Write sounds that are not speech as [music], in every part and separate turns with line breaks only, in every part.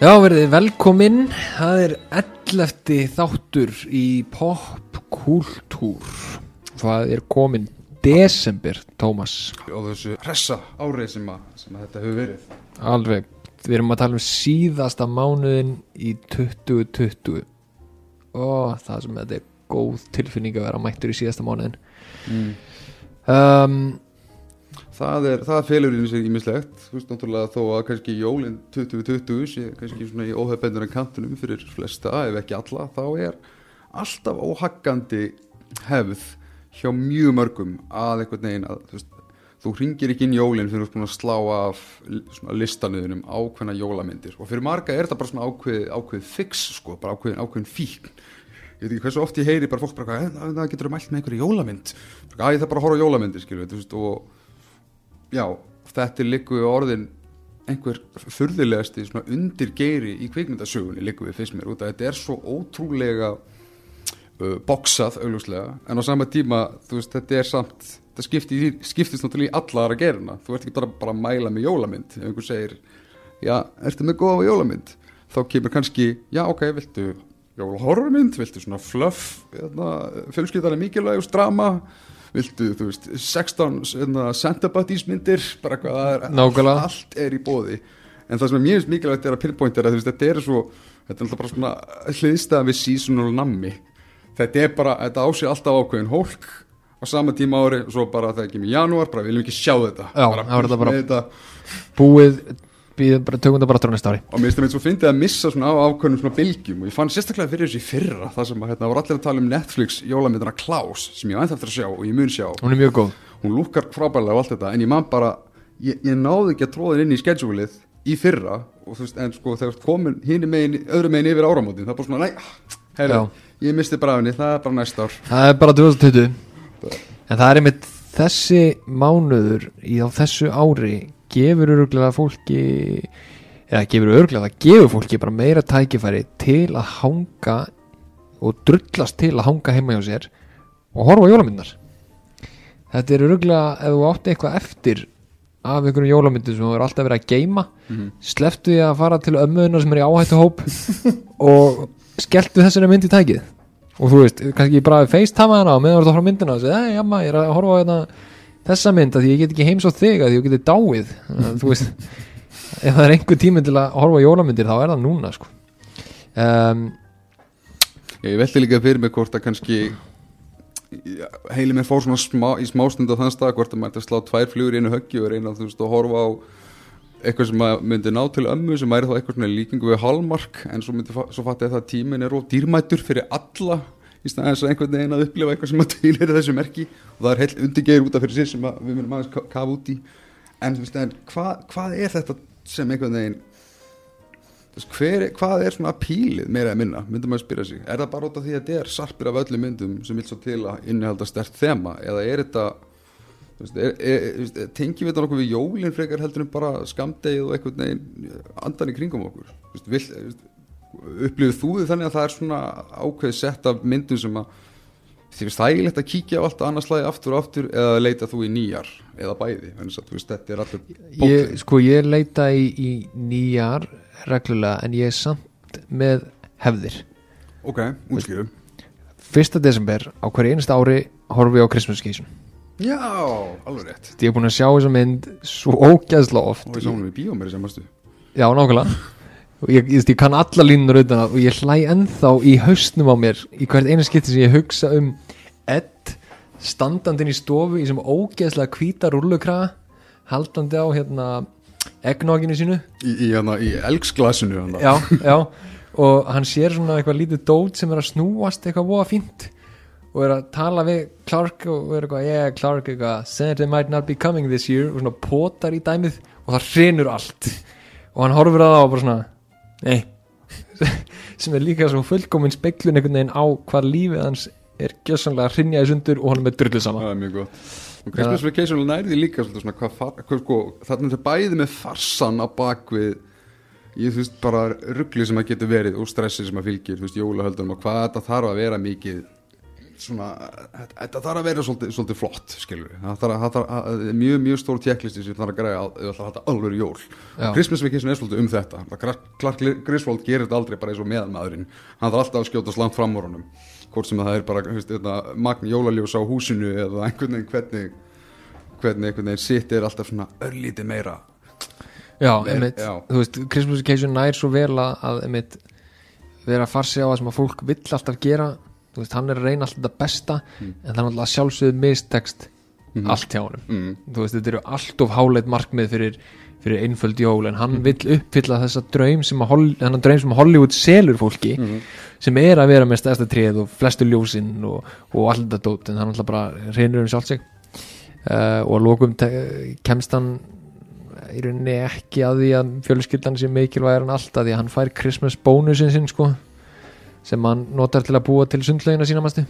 Já, verðið velkominn, það er 11. þáttur í popkultúr Það er komin desember, Tómas.
Og þessu hressa árið sem, að, sem að þetta hefur verið.
Alveg, við erum að tala um síðasta mánuðin í 2020 og það sem þetta er góð tilfinning að vera mættur í síðasta mánuðin
mm.
um,
það, er, það felur í sig ímislegt þú veist náttúrulega þó að kannski jólinn 2020 sé kannski svona í óhefbendur en kantunum fyrir flesta, ef ekki alla þá er alltaf óhaggandi hefð hjá mjög mörgum að einhvern veginn að þú, veist, þú ringir ekki inn jólinn fyrir að slá af listanuðunum ákveðna jólamyndir. Og fyrir marga er þetta bara svona ákveð, ákveð fix sko, bara ákveðin, ákveðin fíkn. Ég veit ekki hversu oft ég heyri bara fólk bara, "Eh, það getur mælt með einhverju jólamynd? Æ, það er bara að horfa jólamyndir þú veist, og já, þetta er líku orðin einhver furðulegasti svona undir geiri í kvikmyndasögunni líku við fyrst mér út að þetta er svo ótrúlega uh, boxað augljóslega en á sama tíma veist þetta er samt það skipti, skiptist náttúrulega í alla aðra gerina. Þú ert ekki bara, bara að mæla með jólamynd. Ef einhver segir, já, ertu með góða jólamynd? Þá kemur kannski, já ok, viltu jólahorrormynd, viltu svona fluff fjölskyldan er mikilvæg og strama viltu, þú veist, 16 Santa Buddies myndir bara hvað það er,
Nákvæmlega.
allt er í bóði en það sem er mjög mikilvægt er að pinpoint er að þetta er svo þetta er alltaf bara svona hliðstæða við seasonal nammi. Þetta er bara, þetta ásið alltaf ákveðin hólk á sama tíma ári og svo bara þegar kemur í janúar, bara viljum ekki sjá þetta.
Já,
bara,
það var þetta bara-
með þetta.
Búið, bara tökum þetta bara á næsta ári.
Og mér finnst það með svo fyndið að missa svona á ákveðnum svona bylgjum. Og ég fann sérstaklega fyrir þessu í fyrra það sem að hérna voru allir að tala um Netflix jólamyndina Klaus sem ég á eftir að sjá og ég mun sjá.
Hún er mjög góð.
Hún lúkar frábælega og allt þetta en ég man bara, ég, ég náði ekki að tróða inn í schedule-ið í fyrra og þú veist, en sko þegar komin hinn megin, öðru megin yfir áramótin það er bara svona, næ, heyrðu,
Já.
ég misti bræðinni það er bara næsta ár.
Það er bara 2020 En það er einmitt þessi mánuður í á þessu ári gefur öruglega fólki eða gefur öruglega, það gefur fólki bara meira tækifæri til að hanga og drullast til að hanga heima hjá sér og horfa jólamyndar Þetta er öruglega ef þú átti eitthvað eftir af einhverjum jólamyndum sem þú er alltaf verið að geima sleftu því að fara til ömmuðuna sem er í áhættu hóp [laughs] og skelltu þessari mynd í tækið. Og þú veist, kannski bara facetama hana og meðan þú ert að horfa myndina og segja, ei, jamma, ég er að horfa á hérna, þessa mynd að ég get ekki heims á þig að ég geti dáið þú veist, [laughs] ef það er einhver tíminn til að horfa jólamyndir þá er það núna sko. um,
ég veldi líka fyrir mig hvort að kannski heili mér fór svona smá, í smástund á þann stað hvort að maður ætti að slá tvær flugur í einu höggi og reyna veist að horfa á eitthvað sem myndi ná til ömmu sem væri þá eitthvað svona líkingu við hálmark en svo, myndi, svo fatti að það að tíminn er of dýrmætur fyrir alla í staðan þess að einhvern veginn að upplifa eitthvað sem að [laughs] tvílir þessu merki. Og það er heilt undirgeir út af fyrir sér sem að við myndum aðeins ka- kafa út í. En veist, en hvað, er þetta sem einhvern veginn hver, hvað er svona pílið meira eða minna, myndum maður spyrja sig? Er það bara út af því að þetta er sarpir af öllum myndum sem vil svo til að innihalda stert þema? Eða er þetta tengjum við þetta nokkuð við jólinn frekar heldur en bara skamdegið og einhvern veginn andan í kringum okkur? Vill, upplifið þú þið þannig að það er svona ákveð sett af myndum sem að þið finnst þægilegt að kíkja á allt annars slagi aftur og aftur eða leita þú í nýjar eða bæði, þannig að þú veist, þetta er allur
ég, sko ég leita í, í nýjar reglulega en ég er samt með hefðir.
Ok, útskýrum
fyrsta desember á hverju einasta ári horfi ég á Christmas Vacation.
Já, alveg rétt.
Ég er búin að sjá þessa mynd svo ógæðslega oft
og við sáum við bíómeri sem varstu.
Já, nákvæmlega [laughs] ég, ég, ég kann alla línur utan að og ég hlæ ennþá í haustnum á mér í hvert einu skipti sem ég hugsa um Ed standandinn í stofu í sem ógeðslega hvíta rullukraga haldandi á hérna eggnoginu sínu.
Í, í, hana, í elgsglasinu hana.
já, já. Og hann sér svona eitthvað lítið dót sem er að snúast eitthvað voða fínt og er að tala við Clark og er eitthvað, yeah Clark eitthvað Santa might not be coming this year. Og svona potar í dæmið og það hrinur allt. Og hann horfir að það og bara svona nei. [laughs] Sem er líka svo fullkomin speklun einhvern veginn á hvað lífið hans er gjössanlega hrinjaði sundur og hann er með drullu sama.
Það er mjög gott. Og Christmas Vacation nærði líka svona hvað, far, hvað sko, þarna er þetta bæði með farsan á bakvið ég þú veist bara ruggli sem að getur verið og stressi sem að fylgir, þú veist, jólahöldunum og hvað þetta þarf að vera mikið svona, þetta- þarf að vera svolítið, svolítið flott skilur það þarf, það þarf, það er mjög, mjög stór tjekklisti sem þarf að græja að það þarf að alveg jól.
Já.
Christmas Vacation er svolítið um þetta. Clark Griswold gerir þetta aldrei bara eins og meðanmaðurinn hann þarf alltaf að skjóta slangt fram úr honum. Hvort sem það er bara þú veist, þetta, magn jólaljós á húsinu eða einhvern veginn hvernig hvernig einhvern veginn sitt er alltaf svona örlítið meira.
Já, einmitt, þú veist, Christmas Vacation nær svo vel að, að einmitt, vera að farsi á það sem að fólk vill alltaf gera veist, hann er að reyna alltaf þetta besta en það er alltaf sjálfsögðu mistekst allt hjá honum.
Mm.
þú veist, þetta eru allt of háleit markmið fyrir, fyrir einföld jól en hann vill uppfylla þessa draum sem draum sem Hollywood selur fólki sem er að vera með stærsta tréð og flestu ljósinn og, og allt þetta dót en hann alltaf bara reynir um sjálf sig. Uh, og að lokum te- kemst hann í rauninni ekki að því að fjölskyldan sé mikilvægur en alltaf því að hann fær Christmas bónusin sinn sko sem hann notar til að búa til sundlegina sína mástu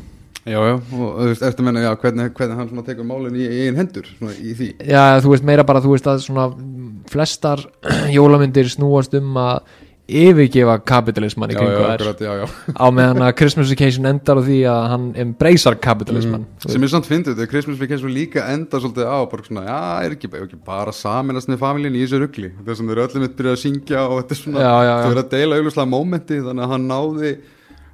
já, já, og þú veist, eftir að menna, já, hvernig, hvernig hann svona tekur málinn í, einn hendur svona í því?
Já, þú veist meira bara, þú veist að svona flestar [clears throat] jólamyndir snúast um að yfirgefa kapitalisman í kringu
já,
þær. á meðan að Christmas Vacation endar á því að hann embracear kapitalisman
sem er samt fyndið, þegar Christmas Vacation líka enda svolítið á, bara svona, já, er ekki, er ekki bara saminast með familjen í þessu rugli? Það er sem þeir öllum mitt byrjað að syngja og þetta er svona,
Já, já, já.
þau eru að deila auðvitað mómenti, þannig að hann náði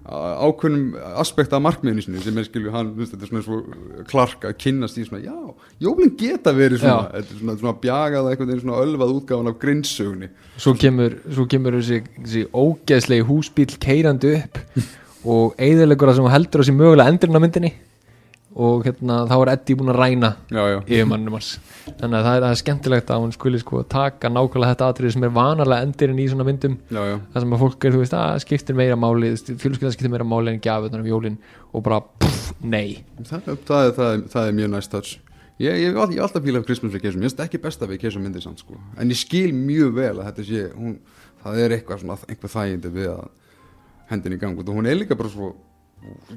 ákveðnum aspekt af markmiðinu sinni sem er skilju, hann, þetta er svona og Clark að kynnast í svona, já, jólinn geta verið svona, þetta er svona, svona bjagað eitthvað einn svona ölvað útgáfan af grinnsögunni
svo kemur, svo kemur þessi, þessi ógeðslegi húsbíl keirandi upp [laughs] og eigðilegur að sem heldur á sér mögulega endurinn á myndinni og hérna þá er Eddie búin að ræna
já,
yfirmannum hans þannig að það er, það er skemmtilegt að hún skuli sko taka nákvæmlega þetta atrið sem er vanalega endurinn í svona myndum.
Já, já,
það sem að fólk er, þú veist, að skiptir meira máli fjölskylda skiptir meira máli en gjafið um jólin. Og bara, pff, nei.
Það, það, er, það, er, það er mjög næst touch. Ég, ég alltaf fíla Christmas Vacation, ég finnst ekki besta Vacation myndi samt sko, en ég skil mjög vel að þetta sé, hún, það er eitthvað svona, einhver þægindi við að hendin í gang. Og hún er líka bara svo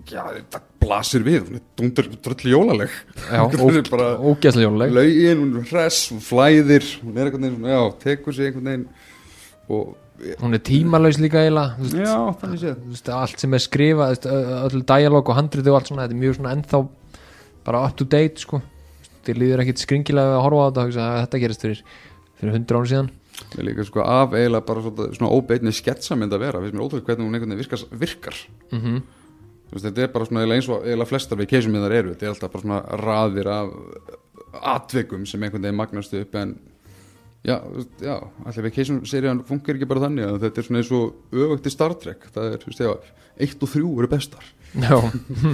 já, þetta blasir við hún er dröll jólaleg. Er
ógeðslega jóluleg
laugin, hún er hress, hún flæðir hún er einhvern veginn já, tekur sig einhvern veginn og,
hún er tímalaus líka eiginlega
já, þannig séð.
Allt sem er ö- öll dialog og handrið og allt svona þetta er mjög svona ennþá bara up to date sko. Þér líður ekkit skringilega að horfa á þetta þetta gerist fyrir, fyrir hundra ára síðan.
Það er líka sko af eiginlega bara svona, svona óbeitni sketsamynd að vera, við mér ótrúið hvernig hún einhvern veginn virkar, virkar.
mm
Þú Veist, þetta er bara svona eins og eiginlega flestar vacation miðar eru, þetta er alltaf bara svona raðir af atvikum sem einhvern veginn magnast upp en já, já, allir vacation serían funkar ekki bara þannig að þetta er svona eins og öfugt í Star Trek, það er, þú veist, já, eitt og þrjú eru bestar.
já,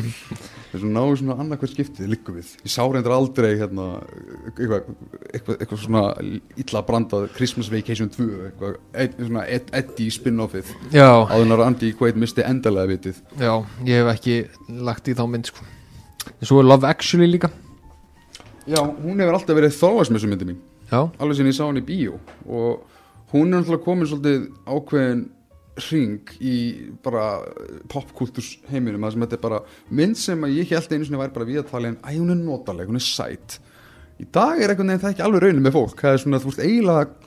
[laughs]
Það er svona náðu svona annarkvært skiptið líka við. Ég sá reyndar aldrei hérna eitthvað, eitthvað, eitthvað svona illa brandað Christmas Vacation 2 eitthvað, ed, svona ed, Eddie spin-offið.
Já,
áðunar Andy Quaid misti endalega vitið.
já ég hef ekki lagt í þá mynd sko. En svo er Love Actually líka.
Já, hún hefur alltaf verið þáasmessu myndi mín
já,
alveg sem ég sá hann í bíó. Og hún er náttúrulega komin svolítið ákveðin ring í bara popkultúrs heiminum það sem þetta er bara mynd sem að ég held einu sinni væri bara við að tala en æ, hún er notaleg, hún er sæt. Í dag er einhvern veginn það ekki alveg raunin með fólk. Það er svona, þú veist, eiginlega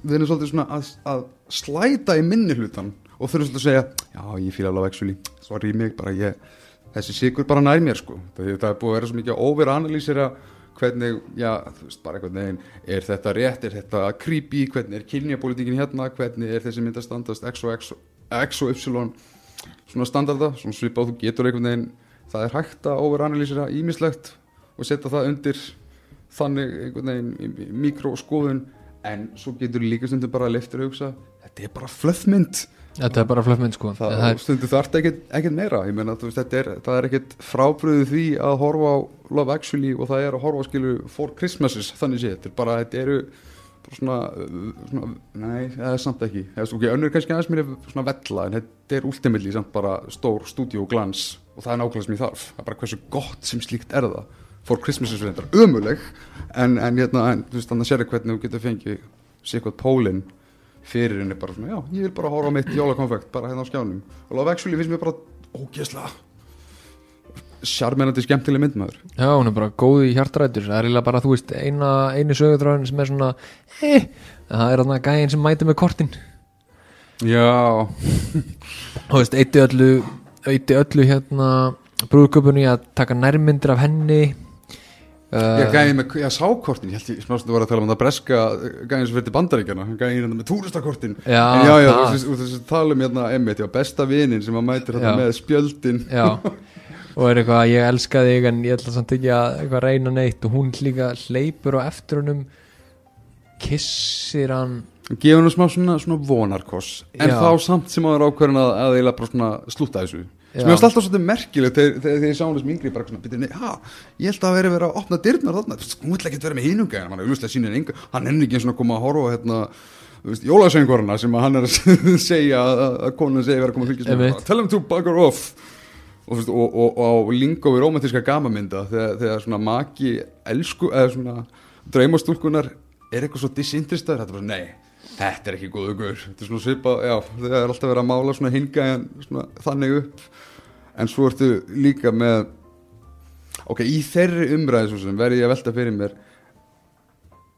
við erum svolítið svona að, að slæta í minni hlutan og þurfum svolítið að segja já, ég fíla alveg actually, sorry mig bara ég, þessi sigur bara nær mér sko. Það, það er búið að vera svo mikið að overanalýsera hvernig, já, þú veist, bara einhvern veginn er þetta rétt, er þetta creepy hvernig er kynjapolítikin hérna, hvernig er þessi mynd að standast x og x, x og y svona standarda svona svipað þú getur einhvern veginn það er hægt að overanalýsera ímislegt og setja það undir þannig einhvern veginn mikroskoðun en svo getur líka stundum bara leftur að hugsa, þetta er bara flöðmynd
þetta er bara flöfmynd sko.
Það,
það er,
stundum þarf ekkert, meira. Meina, veist, þetta er, það er ekkert frábriðu því að horfa á Love Actually og það er að horfa á skilu For Christmases þannig sé, þetta er bara, þetta eru svona, svona nei, það er samt ekki, það er svo ekki önnur kannski aðeins mér er svona vella, en þetta er ultimately samt bara stór stúdíu glans og það er nákvæmlega sem ég þarf, það er bara hversu gott sem slíkt er það, For Christmases er þetta ömuleg, en, en hérna en, þú veist, þannig að sér hvernig þú getur fengið sér eitthvað pólinn fyrir henni bara svona, já, ég vil bara horfa á mitt jólakonfekt bara hérna á skjánum. Og Love Actually finnst mér bara ógeðslega sjarmerandi skemmtileg myndmaður
já, hún er bara góð í hjartarætur. Það er eiginlega bara, þú veist, eina, eini sögutráðin sem er svona, eh, en það er þarna gæðin sem mæti með kortin.
Já,
þú veist, eitti öllu eitti öllu hérna brúðköpunni að taka nærmyndir af henni
Ég
uh,
gæði með, ég sá kortin, ég held ég smástu að vera að tala um það breska gæðin sem fyrir til bandaríkjana, hann gæði hérna með túristakortin
Já,
en já, já, þú veist, þú veist, tala um hérna emmitt, já, besta vinin sem að mætir hérna
Já.
með spjöldin.
Já. [laughs] Og er eitthvað ég elska þig en ég ætla samt ekki að eitthvað reyna neitt. Og hún líka hleypur á eftir honum kissir hann.
Gefa hann smá svona, svona vonarkoss. En
Já.
þá samt sem áður ákverðin að, að eiginlega bara svona slúta þessu.
Já.
Sem ég varst alltaf svolítið merkilegt þegar, þegar, þegar ég sá hann þessum yngri bara svona, byrja, ha, ég held að veri verið að opna dyrnar þarna, hún vil ekki vera með hinunga hann er auðvitað sínir enga, hann er ekki eins og koma að horfa hérna, jólasöngurina sem hann er að [laughs] segja að, konan segja verið að koma að fylgjast með. Tell him to bugger off. Og, og, og, og á lingó við romantíska gamamynda þegar, þegar svona maki elsku, eða svona draumastúlkunar er eitthvað svo disinterestaður, þetta er bara, nei þetta er ekki góðu guður, þetta er svona svipa já, það er alltaf verið að mála svona hinga en svona þannig upp en svo ertu líka með ok, í þeirri umræði svo sem verði ég að velta fyrir mér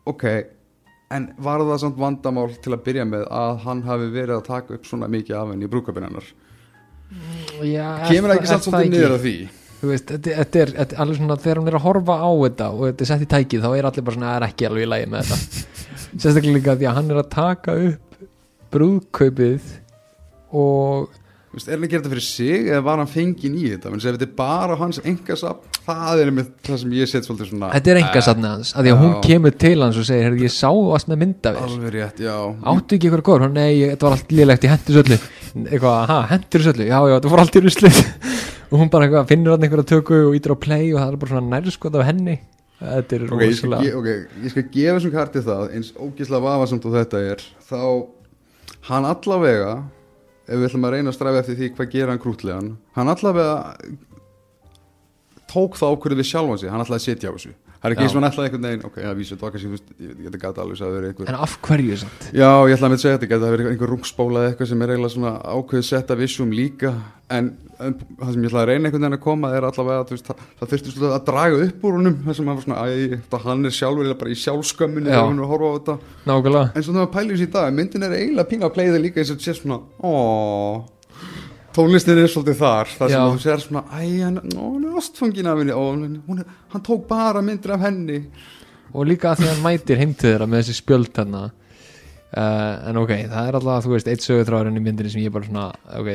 ok en var það samt vandamál til að byrja með að hann hafi verið að taka upp svona mikið af henni í brúkabinn hennar?
Já,
kemur það ekki samt svolítið niður að því?
Þú veist, þetta, er, er alveg svona þegar hún er að horfa á þetta og þetta er sett í tækið þá er allir bara svona að það er ekki alveg í lagi með þetta. [laughs] Sérstaklega líka því að hann er að taka upp brúðkaupið og
er hann að gera þetta fyrir sig eða var hann fenginn í þetta? Menn sem þetta er bara hans engasap það er einmitt það sem ég set svolítið svona
þetta er enga satni hans að því að hún kemur til hans og segir heyrðu, ég sá allt með
já.
Áttu ekki eitthvað góður, nei, þetta var allt lélegt ég hendur söllu, eitthvað, ha, hendur söllu já, já, þetta fór allt í ruslið. [laughs] Og hún bara eitthvað, finnur hann einhverja tökku og ítur á play og það er bara svona nærskot af henni. Þetta er
Ok, ég skal,
rosalega
ok, ég skal gefa þessum karti það eins ógislega vafasamt og þetta er þá hann allavega ef við ætlum að reyna að stræfa eftir því hvað gera hann krútlegan hann allavega tók það ákvörðu við sjálfan sig hann að setja á þessu það er ekki eins og hann ætlaði einhvern veginn ok, það vísið, það var kannski, ég veit ekki, þetta gata alveg að vera einhver
en af hverju samt?
Já, ég ætlaði að með segja þetta, það verið einhver eða eitthvað sem er eiginlega svona ákveðið setta vissum líka. En, en það sem ég ætlaði að reyna einhvern veginn að koma er allavega að það, það þurfti svolítið að draga upp úr honum það sem hann var svona, æ, það hann er sjálfur bara í sjálfskömmunni
Já.
þegar hann er að horfa á þetta.
Nákvæmlega.
En svo þegar maður pælir þessi í dag, myndin er eiginlega pína að playa það líka eins og þetta sé svona ó, tónlistin er svolítið þar það sem að þú sér svona, æ, hann, ó, hann er ástfangin af henni. Hún er, hann tók bara myndir af henni.
Og líka að því að hann mætir heim til þeirra með þessi spjöld hann uh, en ok, það er alltaf, þú veist, eitt sögutráðurinn í myndinni sem ég bara svona, ok,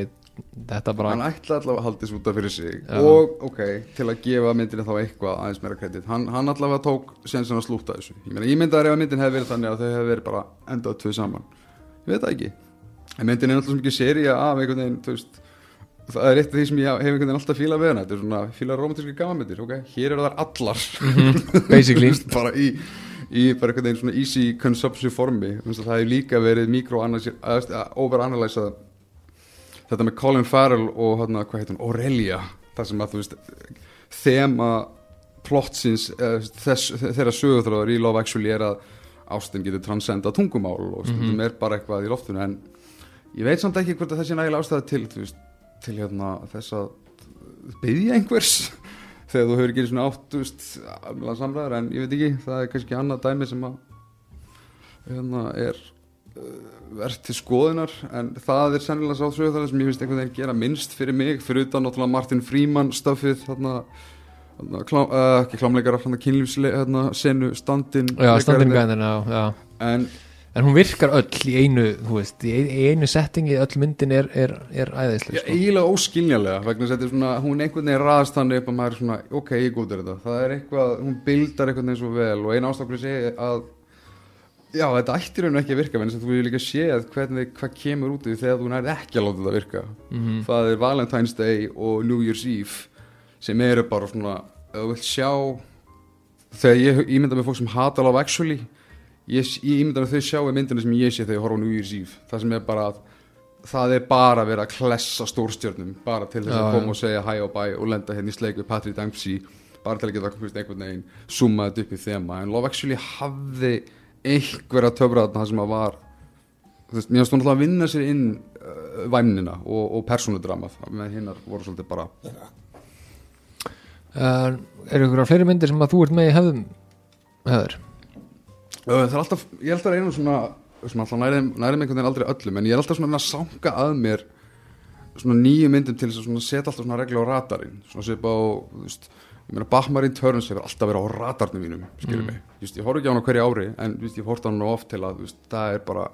þetta bara
hann ætla allavega að halda þessu út af fyrir sig.
Já.
og ok, til að gefa myndinni þá eitthvað aðeins meira kredit, hann, hann allavega tók sensin að slúta þessu, ég meina ég myndi að ef myndin hefði verið þannig að þau hefði verið bara endað tvö saman, ég veit það ekki. En myndin er alltaf svo mikið seria af einhvern veginn, þú veist það er eitt af því sem ég hef einhvern veginn alltaf fílað við hana. Þetta er svona fílað romantíski gamanmyndir, ok? Hér eru þar allar.
Basically, [laughs]
Þú veist, bara í, í bara einhvern veginn svona easy consumption formi. Það hefur líka verið mikro-overanalyzað þetta með Colin Farrell og hérna, hvað hún, Aurelia. Þar sem að þú veist þema plottsins eh, þess, þeirra sögurþráður í Love Actually er að ástin getur transcenda tungumál og stundum er bara eitthvað í loftinu. En ég veit samt ekki hvort að þessi nægilega ástæða til þú veist, til hérna þess að byggja einhvers [laughs] þegar þú hefur ekki svona átt þú veist, alveg samræður en ég veit ekki, það er kannski annað dæmi sem að hérna er uh, verðt til skoðunar en það er sennilega sá sögurþráður sem ég finnst einhvern veginn gera minnst fyrir mig fyrir utan náttúrulega Martin Freeman stöfið þarna, þarna klá, uh, ekki klámleikara þarna kynlífsle hérna, senu standin
standin gæðina
en
En hún virkar öll í einu, þú veist, í ein- í einu settingi, öll myndin er, er, er æðisleg,
Já,
sko.
eiginlega óskiljanlega vegna að þetta er svona, hún einhvern veginn raðast þannig upp að maður er svona, ok, ég góður þetta það er eitthvað, hún bildar einhvern veginn svo vel og eina ástaflega segi að já, þetta ætti raun og ekki að virka en þess að þú vil líka séð hvernig, hvað kemur út í þegar þú nærið ekki að láta þetta virka
Mhm.
það er Valentine's Day og New Year's Eve sem eru bara svona, þú vilt sjá þegar ég ímynda ég, ég ímynda með þau sjá í myndina sem ég sé þegar ég horfa á New Year's Eve. Það sem er bara að það er bara að vera að klessa stórstjörnum bara til þess að koma og segja hæ og bæ og lenda hérna í sleik við Patrick Dempsey bara til að geta einhvern veginn summa þetta upp í þema. En Love Actually hafði einhverja töfra þarna það sem að var veist, mér finnst hún alltaf að vinna sér inn uh, væmnina og, og persónudramað með hinnar voru svolítið bara
Uh, eru ykkur fleiri myndir sem að þú ert með í hefðum, hefður?
Það er alltaf, ég held að reyna svona, svona alltaf nærið, með einhvern veginn aldrei öllum en ég er alltaf svona að sanga að mér svona nýju myndum til þess að setja alltaf svona regla á radarinn. Svona svipa á, þú veist ég meina Bachmarin Turns hefur alltaf verið á radarnum mínum skilur
Mm.
mig, Þú veist, ég horf ekki á hann á hverju ári en veist, ég horf á hann oft til að veist, það er bara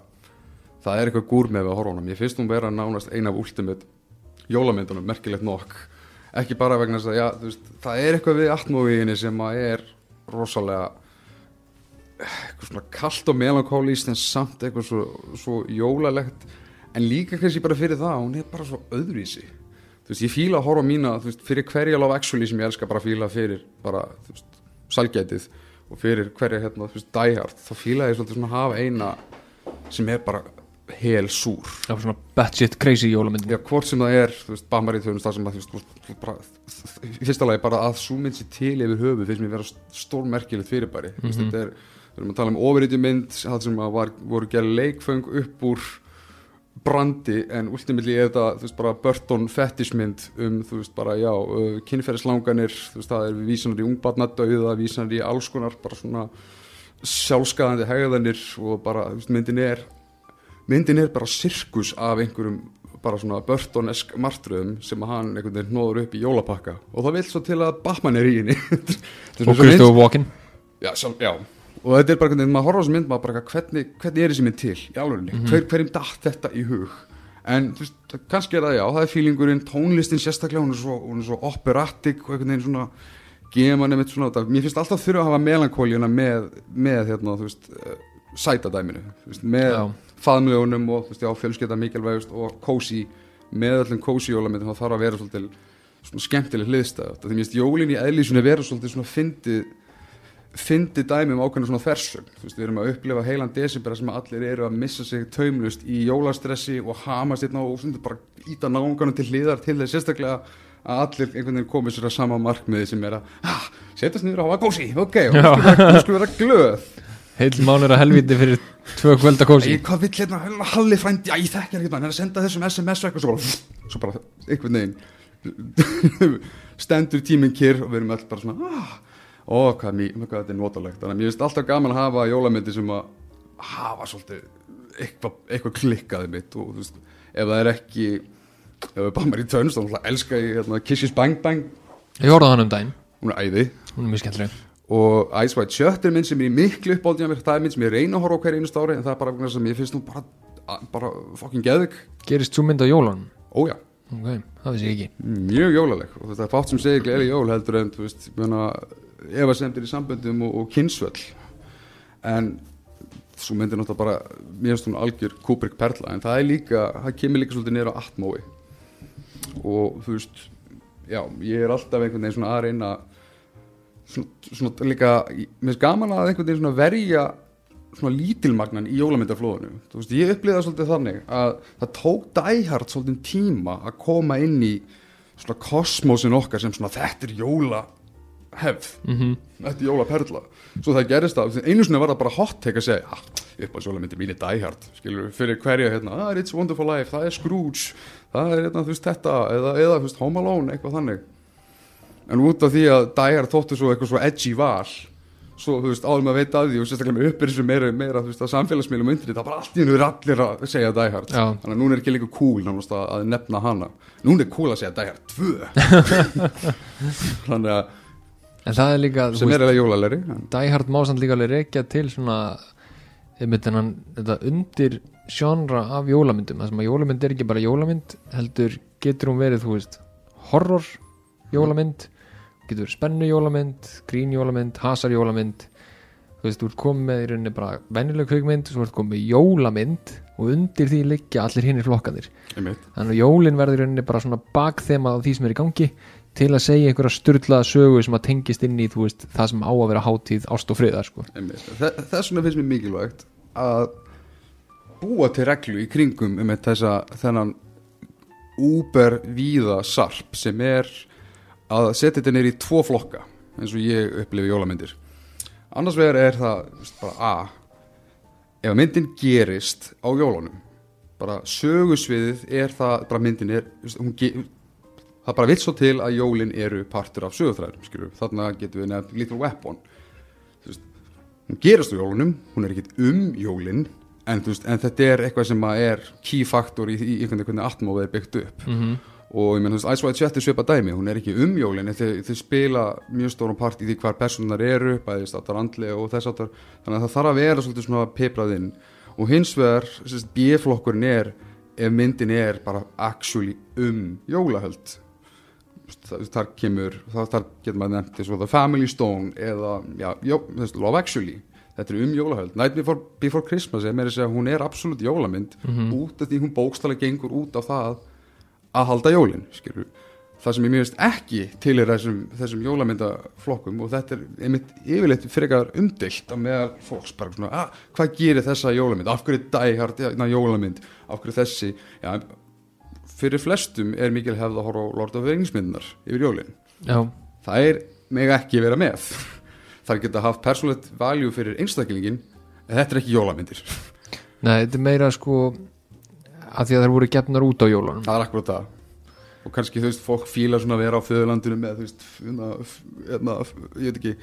það er eitthvað gúr með að horfa á hann ég finnst hún vera nánast eina af ultimate jólamyndunum, merkilegt nokk. Ekki bara vegna þess að já, þú veist, það er eitthvað við atmóvíinni sem að er rosalega eitthvað svona kallt og melankólist en samt eitthvað svo, svo jólalegt. En líka kannski bara fyrir það hún er bara svo öðruvísi. Þú veist, ég fíla að horfa mína þú veist, fyrir hverja love actually sem ég elska bara fíla fyrir bara, þú veist, salgætið og fyrir hverja hérna, þú veist, die hard þá fíla ég svolítið svona að hafa eina sem er bara hel súr.
Já, svona batshit crazy jólamyndin.
Já, hvort sem það er, þú veist, Bamari þjóðum það sem að, þú veist, þú veist, bara, í fyrsta lagi bara að sú mynd sér til yfir höfu finnst mér vera stórmerkilegt fyrirbæri. Mm -hmm. þetta er, við erum að tala um ofurítju mynd það sem að var, voru gerð leikföng upp úr brandi en ultimately er þetta, þú veist, bara Burton fetishmynd um, þú veist, bara, já kynferðislanganir, þú veist, það er vísanar í ungbarnadauða, vísanar í alls konar bara svona sjálfskaðandi hegðanir og bara, þú veist, myndin er myndin er bara sirkus af einhverjum bara svona Burton-esk martröðum sem að hann einhvern veginn nóður upp í jólapakka. Og það vil svo til að Batman er í henni. [laughs]
Og Christopher Walken.
Já, sjálf, já, og þetta er bara veginn, maður horfa á þessu mynd maður bara, hvernig, hvernig er þessi mynd til í alvegni, Hver, hverjum datt þetta í hug? En þú veist, kannski er það já það er fílingurinn, tónlistin sérstaklega hún er svo, hún er svo operatic og einhvern veginn svona manni mitt svona þetta. mér finnst alltaf þurfa að hafa melankólíuna með, með hérna, þú veist eh, sætadæminu, þú veist, með faðmlegunum og þú veist, já, fjölskylda mikilvægust og kósi, með öllum kósi jólamyndum þá þarf að vera svolítið svona skemmtileg hliðstæð, því mér finnst jólin í eðlísunni vera svolítið svona fyndið fyndi dæmi um ákveðna svona fersum þú veist, við erum að upplifa heilan desember sem allir eru að missa sig taumlust í jólastressi og hamast hérna og svona bara íta náunganum til hliðar til þess sérstaklega að allir einhvern veginn komið sér að sama markmiði sem er að ah, setjast niður og hafa kósi, ok, og nú skulum vera- glöð.
Heill mánur að helviti fyrir tvö kvölda kósi.
Æ, hvað vill hérna, hérna halli frændi, ég hann ekki hann er að senda þessum SMS og eitthvað svo bara, svo bara einhvern veginn [laughs] stendur tíminn kyrr og við erum öll bara svona ah, ó hvað, mý, hvað þetta er notalegt. Þannig að mér finnst alltaf gaman að hafa jólamyndi sem að hafa svolítið eitthvað, eitthvað klikkaði mitt. Og þú veist, ef það er ekki ef er bara mér í tönst þá náttúrulega elska ég hérna, Kisses Bang Bang.
Ég horfði á hann um daginn,
hún er æði.
Hún er mjög skemmtileg.
Og Ice White Shut er mynd sem er í miklu uppáldið mér, það er mynd sem ég reyna að horfa á hverju einust ári en það er bara að mér finnst nú bara, bara fucking geðvik
Gerist svo mynd á jólunum?
Ójá,
Ok, það vissi ég ekki.
Mjög jólaleg. Og þetta er fátt sem segir gleðileg jól heldur en þú veist, ef sendir í samböndum og, og kynsvöll. En svo myndir náttúrulega bara mér finnst hún algjör Kubrick perla en það er líka, það kemur líka svolítið niður á atmói. Og þú veist já, ég er alltaf einhvern veginn svona að reyna svona, svona líka mér finnst gaman að einhvern veginn svona verja svona lítilmagnan í jólamyndarflóðinu þú veist, ég upplýði það svolítið þannig að það tók dæhart svolítið tíma að koma inn í svona kosmosin okkar sem svona þetta er jóla hefð,
mm
þetta er jóla perla svo það gerist það, einu sinni var það bara hot take að segja, ah, upp á jólamyndir mín er dæhart skilur fyrir hverja hérna ah, It's Wonderful Life, það er Scrooge það er hérna, þú veist, þetta, eða, eða þú veist, Home Alone, eitthvað þannig. En út af því að dæhart þóttu svo eitthvað svo edgy val svo, þú veist, áður maður veit að því og sérstaklega með uppbyrð sem meira, meira, þú veist, að samfélagsmiðlum undir þetta, bara allt í hennu er allir að segja
Já.
þannig að núna er ekki líka cool nánast að, að nefna hana. Núna er cool að segja Hard 2 [laughs] þannig að,
En það er líka, þú
sem
veist,
er eða jólalegri
Die Hard má samt líka alveg rekja til svona einmitt þennan, þetta undir genre af jólamyndum, það sem að jólamynd er ekki bara jólamynd, heldur getur hún verið, þú veist, horror jólamynd, getur verið spennu jólamynd, grín jólamynd, hasar jólamynd. Þú veist, þú ert komið með í rauninni bara venjuleg kvikmynd, svo ert komið með jólamynd og undir því liggja allir hinnir flokkanir
einmitt,
þannig að jólin verður í rauninni bara svona bakþema af því sem er í gangi til að segja einhverja styrlaða sögu sem að tengist inn í veist, það sem á að vera hátíð ást og friðar sko.
þess vegna finnst mér mikilvægt að búa til reglu í kringum um þessa þennan úber víða sarp sem er að setja þetta neyri í tvo flokka eins og ég upplifi jólamyndir annars vegar er það veist, bara a ef myndin gerist á jólunum bara sögusviðið er það bara myndin er veist, hún ge, það bara vill svo til að jólin eru partur af sögutræðum skilur þarna getum við nefnt Little Weapon. Veist, hún gerast á jólunum hún er ekkit um jólin en, en þetta er eitthvað sem að er key factor í, í einhvern veginn atmófið er byggt upp.
Mm
og ég menn, þú veist, Ice White Chat er svipa dæmi hún er ekki um jólin, en þau, spila mjög stórum part í því hvar personar eru bæði státtar andlega og þess áttar þannig að það þarf að vera svolítið svona piprað inn. Og hins vegar, sérst, B-flokkurinn er ef myndin er bara actually um jólahöld þar kemur, þar getur maður nefnt eins og The Family Stone eða, já, þess, Love Actually. Þetta er um jólahöld, Night Before, Before Christmas er segja, hún er absolutt jólamynd út af því hún bókstælega gengur út af það að halda jólin skilur. það sem ég mjög veist ekki til er þessum, þessum jólamyndaflokkum og þetta er einmitt yfirleitt frekar umdilt að meðal fólks bara svona, að, hvað gerir þessa jólamynd? Af hverju dæhart jólamynd? Af hverju þessi? Já, fyrir flestum er mikil hefð að horfa á Lord of the Rings myndunar yfir jólin.
Já,
það er meg ekki vera með. [laughs] Það geta haft persónlegt valjú fyrir einstaklingin en þetta er ekki jólamyndir.
Nei, þetta er meira sko að því að þær voru gefnar út á jólunum.
Það er akkurat það. Og kannski þú veist, fólk fíla svona að vera á föðurlandinu með þú veist, hérna, hérna, ég veit ekki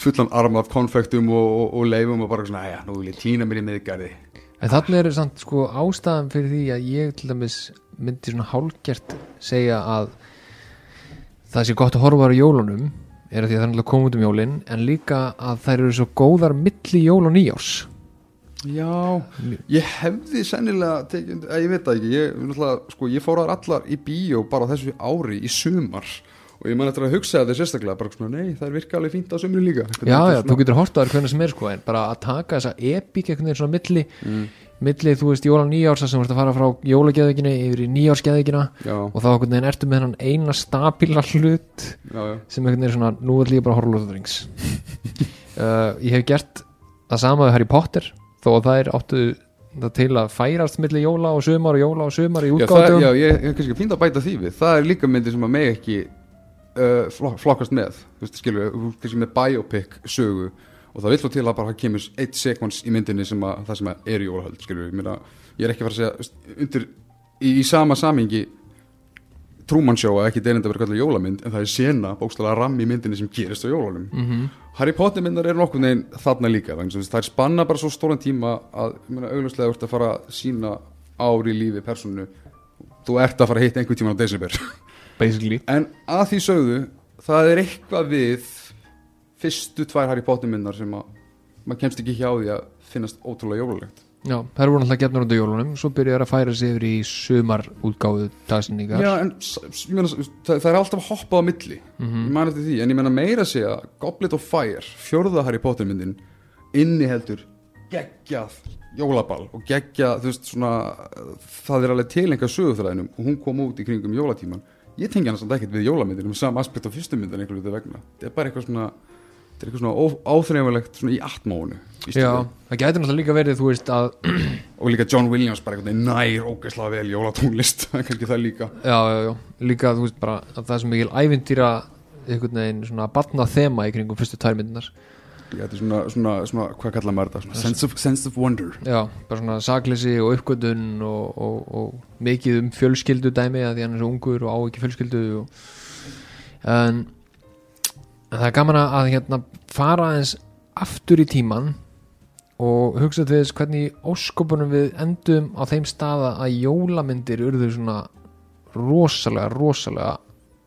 fullan arm af konfektum og, og, og leifum og bara svona, já, nú vil ég klína mér í miðgarði.
En þannig er samt sko ástæðan fyrir því að ég til dæmis myndi svona hálgert segja að það sé gott að horfa á jólunum er að því að það er náttúrulega komið út um jólin en líka að þær eru svo góðar milli jól og nýjárs
Já, ég hefði sennilega tekið, ég veit það ekki ég, sko, ég fór að allar í bíó bara þessu ári í sumar og ég man eftir að hugsa þetta sérstaklega bara svona, nei, það er virka alveg fínt á sumri líka.
Já, já, þú getur hort á þær hvernig sem er sko en bara að taka þessa epík veginn svona milli
mm,
milli, þú veist, jóla og nýjárs sem vorst að fara frá jólageðvikinu yfir í nýjársgeðvikina
Já,
og þá einhvern veginn ertu með hennan eina stabíla hlut
já, já,
sem einhvern veginn svona, nú er líka bara að horfa Lord of the Rings. [laughs] Uh, ég hef gert það sama við Harry Potter þó að það er áttu það til að færast milli jóla og sumar og jóla og sumar í útgáðum
já ég er kannski fínt að bæta því við. Það er líka myndir sem að meg ekki uh, flok- flokkast með, þú veist, skilur þú ert og það vill svo til að bara kemur eitt sekvans í myndinni sem að það sem að er í jólahöld skilur ég, er ekki að fara að segja þú undir, í, í sama samingi að ekki deynenda verið kallar jólamynd en það er sena bókstæðlega ramm í myndinni sem gerist á jólunum.
Mm -hmm.
Harry Potter myndar eru nokkuð neginn þarna líka að það er spanna bara svo stóran tíma að þú ert að fara að sína ári lífi personu þú ert að fara að hitta einhver tíma á desember.
Basically.
En að því sögðu það er eitthvað við fyrstu tvær Harry Potter myndar sem að maður kemst ekki hjá því að finnast ótrúlega jólulegt
já, það eru náttúrulega gefnur undir jólunum svo byrjar að færa sig yfir í sumar útgáðu dagsningar
Já, en meina, það, það er alltaf hoppað á milli.
Mhm.
ég man eftir því, en ég meina meira að segja Goblet of Fire, fjórða Harry Potter myndin inniheldur geggjað jólaball og geggjað, þú veist, svona það er alveg tilenga sögufræðinum og hún kom út í kringum jólatíman ég tengi hann samt ekkert við jólamyndin um sama aspekt á fyrstu myndin einhverju þetta vegna. Þetta er bara eitthvað svona þetta er eitthvað svona áþreifilegt svona í atmónu
já, það gæti náttúrulega líka verið þú veist að [clears throat]
og líka John Williams bara eitthvað nær ógeðslega vel jólatónlist, [laughs] kannski það líka.
Já, já, já, líka þú veist bara að það er svo mikil ævintýra einhvern veginn svona batna þema í kringum fyrstu tærmyndunar
Líka þetta er svona, svona, svona, hvað kallar maður þetta? Svona sense, of, sense of wonder.
Já, bara svona sakleysi og uppgötun og, og, og mikið um fjölskyldu dæmi að því hann er svo ungur og á ekki fjölskyldu og, en, en það er gaman að hérna fara eins aftur í tíman og hugsa til þess hvernig óskopunum við endum á þeim staða að jólamyndir urðu svona rosalega, rosalega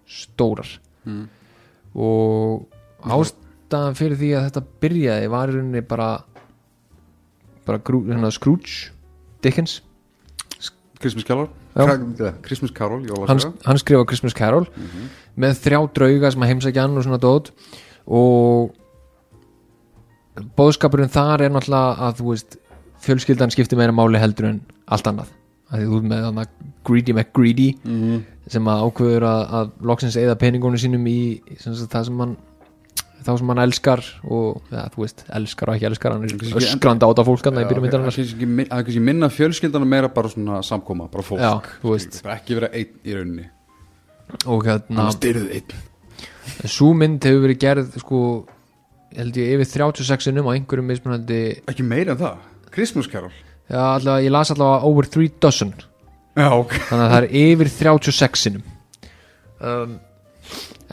stórar.
Mm.
og ástæðan fyrir því að þetta byrjaði var í rauninni bara bara grú, hérna, Scrooge Dickens.
Christmas Carol? Christmas Carol,
hann,
jólasaga
hann skrifa Christmas Carol.
Mhm.
Með þrjá drauga sem að heimsækja hann og svona dót. Og bóðskapurinn þar er náttúrulega að þú veist fjölskyldan skiptir meira máli heldur en allt annað. Að því þú ert með þannig Greedy McGreedy
mm.
sem að ákveður að, að loksins eða peningónu sínum í sem það sem hann þá sem hann elskar og ja, þú veist, elskar og ekki elskar hann er
Kannski ekki
öskrandi át á fólkan í byrjum
Það er er kannski minna fjölskyldana meira bara svona samkoma, bara fólk
Já,
ekki vera einn í rauninni
og hérna, svo mynd hefur verið gerð sko, held ég yfir 36 sinum á einhverjum mismunandi
ekki meira en það, Christmas Carol.
Já, allavega, ég las allavega over 3 dozen.
Já, ok.
Þannig að það er yfir 36 sinum um,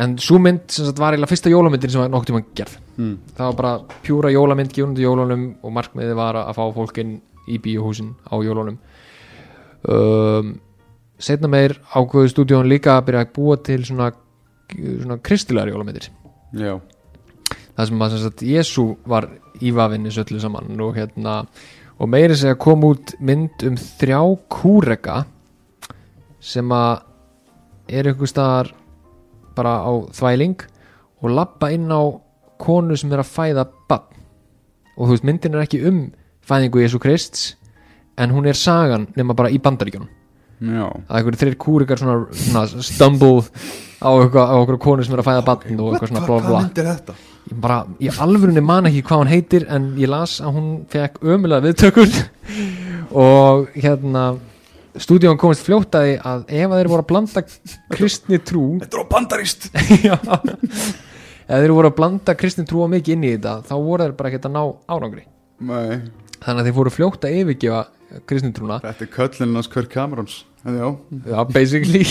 en svo mynd sem sagt var eiginlega fyrsta jólamyndin sem var nokkuð tíma gerð.
Mm.
það var bara pjúra jólamynd gefnandi jólunum og markmiðið var að fá fólkin í bíóhúsin á jólunum. Um, setna meir ákveðu stúdíón líka að byrja að búa til svona, svona kristilegar jólamyndir.
Já,
það sem að sagt, Jésu var í vafinni söllu saman og hérna og meiri segja kom út mynd um þrjá kúrega sem að er einhver staðar bara á þvæling og lappa inn á konu sem er að fæða bann og þú veist myndin er ekki um fæðingu Jésu Krists en hún er sagan nema bara í bandaríkjunum
já.
Að einhverju þreir kúrikar svona, svona stumble á eitthvað konu sem er að fæða bann og eitthvað svona blá
hvað
blá
myndir þetta?
ég bara, í alvörunni man ekki hvað hún heitir en ég las að hún fekk ömulega viðtökur. Og hérna stúdíón komist fljótaði að ef að þeir voru að blanda kristni trú
Þetta er á bandarist [laughs]
já, ef þeir voru að blanda kristni trú á mikið inn í þetta þá voru þeir bara ekkert að ná árangri.
Nei,
þannig að þeir fóru fljótt að yfirgefa kristni trúna.
Þetta er köllin hans Kirk Camerons já,
já, basically.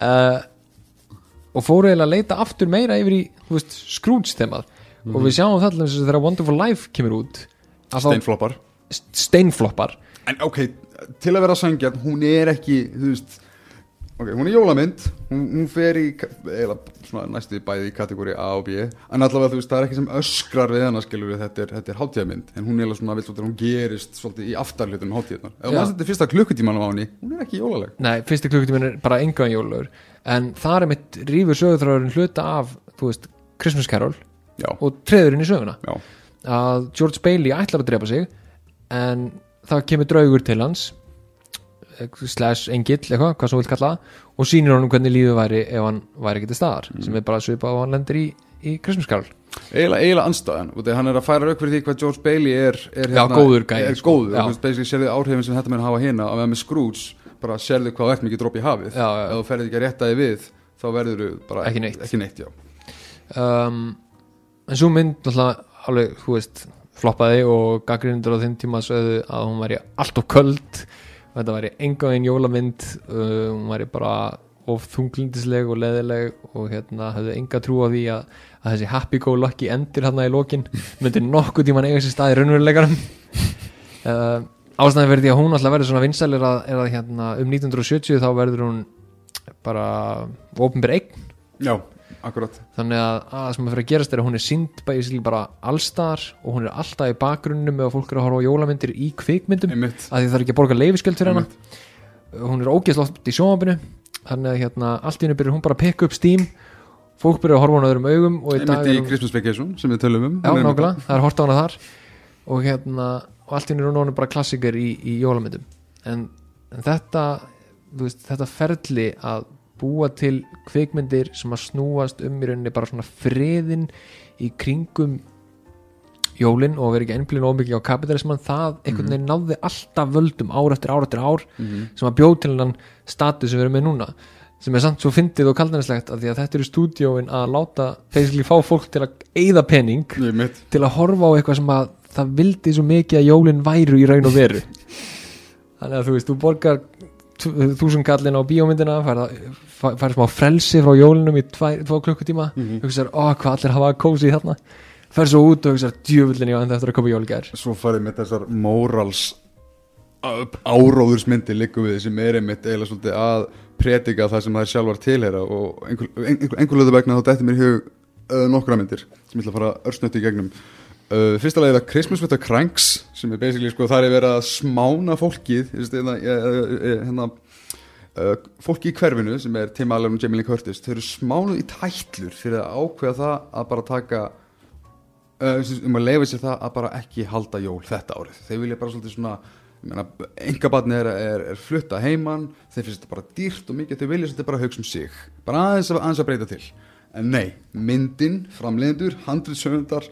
Uh, [laughs] og fóru eiginlega að leita aftur meira yfir í, Scrooge þemað og við sjáum það að þegar Wonderful Life kemur út að
steinfloppar.
Steinfloppar.
En ok, til að vera sangjarn, hún er ekki, þú veist Ok, hún er jólamynd, hún, hún fer í eða svona næstu bæði í kategóri A og B. En allavega þú veist, það er ekki sem öskrar við hana skilur við, þetta er, þetta er hátíðamynd en hún er alveg svona, vill hún gerist svolítið í aftarlutunum hátíðarnar ef maður þetta er fyrsta klukkutíman á henni, hún er ekki jólaleg.
Nei, fyrsti klukkutíminn er bara engan jólur en það er mitt rífur sögurþráðurinn hluta af, þú veist, Christmas Carol
Já,
og treður inn í söguna.
Já,
að George Bailey ætlar að drepa sig en það kemur draugur til hans slash engill, eitthvað, hvað svo vil kalla og sýnir honum hvernig lífið væri ef hann væri ekki til staðar, sem er bara svipað og hann lendir í, í Christmas Carol
eiginlega, anstæðan og hann er að færa rauk fyrir því hvað George Bailey er, er
Já, góður gæi,
er
sko.
góður, og basically sérðu áhrifin sem þetta með hafa hérna að með með Scrooge bara sérðu hvað þú ert mikið dropp í hafið
Já, já.
ef þú ferði ekki að rétta þig við þá verður þú bara
Ekki neitt.
ekki neitt
um, en svo mynd náttúrulega alveg, þú veist, floppaði og gaggrindur á þeim tíma sögðu að hún væri allt of köld og þetta væri enga einn jólamynd uh, hún væri bara of þunglindisleg og leðileg og hérna höfðu enga trú á því að, að þessi happy go lucky endir hérna í lokin. Myndi nokkuð tíman eiga sér stað í raunveruleikarum [laughs] uh, ástæðan því að hún alltaf verður svona vinsælir að, er að hérna um 1970 þá verður hún bara ofinbyr eign.
Já, akkurat.
Þannig að að það sem er fyrir að gerast er að hún er sínd basically bara allstar og hún er alltaf í bakgrunnum ef fólk er að horfa á jólamyndir í kvikmyndum
einmitt,
að því það er ekki að borga leifisgjöld fyrir hana. Hún er ógeðslátt í sjónvapinu þannig að hérna, allt í henni byrjar hún bara að pikka upp stím fólk byrjar að horfa á hana öðrum augum og í dag
einmitt í
er hún,
Christmas Vacation sem við tölum um.
Já,
Hún er
nákvæmlega, það er hort á hana þar. Og hérna, og allt í henni er hún orðin bara klassiker í, í jólamyndum. En, en þetta þú veist, þetta ferli að búa til kvikmyndir sem að snúast um í rauninni bara svona friðin í kringum jólin og vera ekki ennblíðin ómikið á kapitalisman það einhvern veginn náði alltaf völdum ár eftir ár eftir ár
Mhm.
sem að bjóð til hennan status sem við erum með núna sem er samt svo fyndið og kaldanæslegt að því að þetta eru stúdíóin að láta basically fá fólk til að eyða penning
einmitt,
til að horfa á eitthvað sem að það vildi svo mikið að jólin væru í raun og veru. [laughs] Þannig að þú veist, þú borgar þúsund kallin á bíómyndina fær, fær smá frelsi frá jólinum í tvá klukkutíma.
Mhm.
hugsaður, ó hvað allir hafa kósið þarna. Fer svo út og hugsaður, djöfullin ég enda eftir að koma jólgær
svo farið með þessar morals áróðursmyndi líku við sem er einmitt eiginlega svolítið að predika það sem þær sjálfar tilheyra og einhver, einhver, einhver löðu vegna þá dætti mér hug uh, nokkra myndir sem ég ætla að fara örsnötti í gegnum uh, fyrsta lagið er Christmas with the Cranks sem er basically sko þar er verið að smána fólkið þú veist, hérna, hérna, hérna uh, fólki í hverfinu sem er Tim Allen og Jamie Lee Curtis þau eru smánuð í tætlur fyrir að ákveða það að bara taka uh, um að leifa sér það að bara ekki halda jól þetta árið. Þeir vilja bara svolítið svona engabatni er, er, er flutta heiman þeir finnst þetta bara dýrt og mikið þeir vilja svolítið bara hugsa um sig. Bara aðeins að, aðeins að breyta til. En nei, myndin, framleiðendur handriðsöfundar,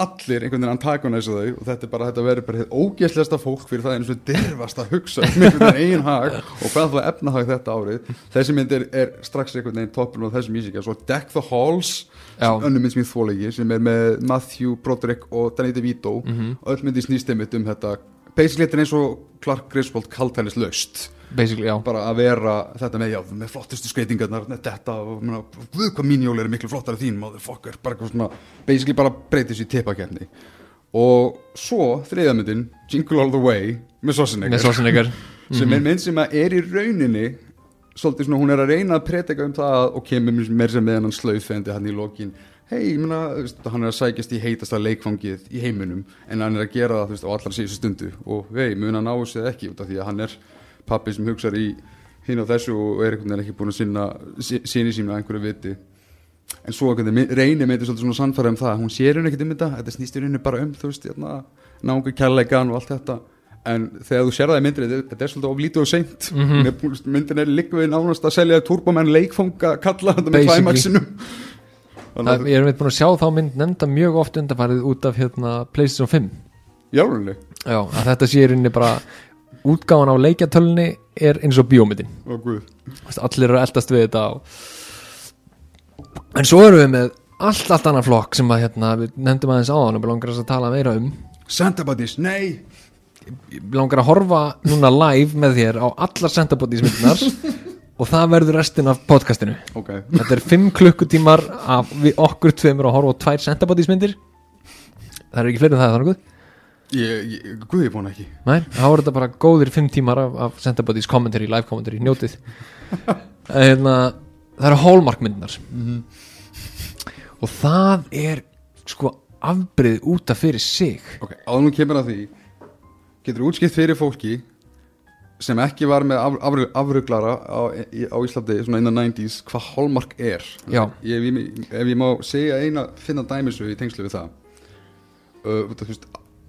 allir einhvern veginn antagonæsa þau og þetta er bara þetta verður bara ógæslegasta fólk fyrir það eins og dirfast að hugsa um einhvern veginn eigin hag og hvað það efnahag þetta árið. Þessi mynd er, er strax einhvern veginn toppun og þessi músíka, svo Deck the Halls önnum mynd sem ég þólegi sem er með Matthew Broderick og Danny DeVito.
Mhm.
og öll myndi snýst einmitt um þetta. Basically þetta er eins og Clark Griswold kaltælis
já,
bara að vera þetta með, já, með flottustu skreitingarnar þetta við hvað mín jól eru miklu flottara þín motherfucker, bara eitthvað svona basically bara breytið sér í tippakefni og svo þriðamyndin Jingle All The Way með Schwarzenegger. [laughs] Sem
Mhm.
er mynd sem að er í rauninni svolítið svona, hún er að reyna að predika um það og kemur mér sem með hann slaufendi hann í lokin. Hei, hann er að sækjast í heitasta leikfangið í heiminum en hann er að gera það, veist, á allar síðustu stundu. Og hei, mun hann ná þessu eða ekki út af því að hann er pappi sem hugsar í hinn á þessu og er einhvern veginn ekki búin að sinna sí- síni sína einhverju viti. En svo reynir með þetta svona sannfæra um það hún sér henni ekkert um þetta, þetta snýst í rauninni bara um þú veist, hérna, náungu kærleikan og allt þetta. En þegar þú sér það í myndinni þetta- er svolítið oflítið og seint. Mm. -hmm. myndin er líka við nánast að selja turbomenn leikfanga kalla þetta með klæmaksinum
Það, ég er veit búin að sjá þá mynd nefnda mjög oft undanfarið út af hérna PlayStation 5
jálunni
Já, þetta sé í rauninni bara útgáfan á leikjatölunni er eins og Þú veist, allir eru að eldast við þetta og... en svo erum við með allt, allt annan flokk sem að hérna, við nefndum aðeins áðan og við langar að tala meira um.
Santa Buddies, nei
Við langar að horfa núna live með þér á allar sentabótismyndunar [laughs] og það verður restin af podcastinu.
Ok,
Þetta er 5 klukkutímar af við okkur tveimur að horfa á tvær sentabótismyndir Það er ekki fleiri en það, þannig guð
ég, ég, guð ég búin ekki.
Nei, þá er þetta bara góðir 5 tímar af, af sentabótis commentary, live commentary, njótið. [laughs] Hérna, Það eru hallmark myndunar og það er sko afbrið út af fyrir sig.
Ok, áður nú kemur að því getur útskipt fyrir fólki sem ekki var með af, afru, afruglara á, á Íslandi svona innan 90s hvað hallmark er? Ég, ef, ef ég má segja eina finna dæmisu í tengslu við það. Uh, þú veist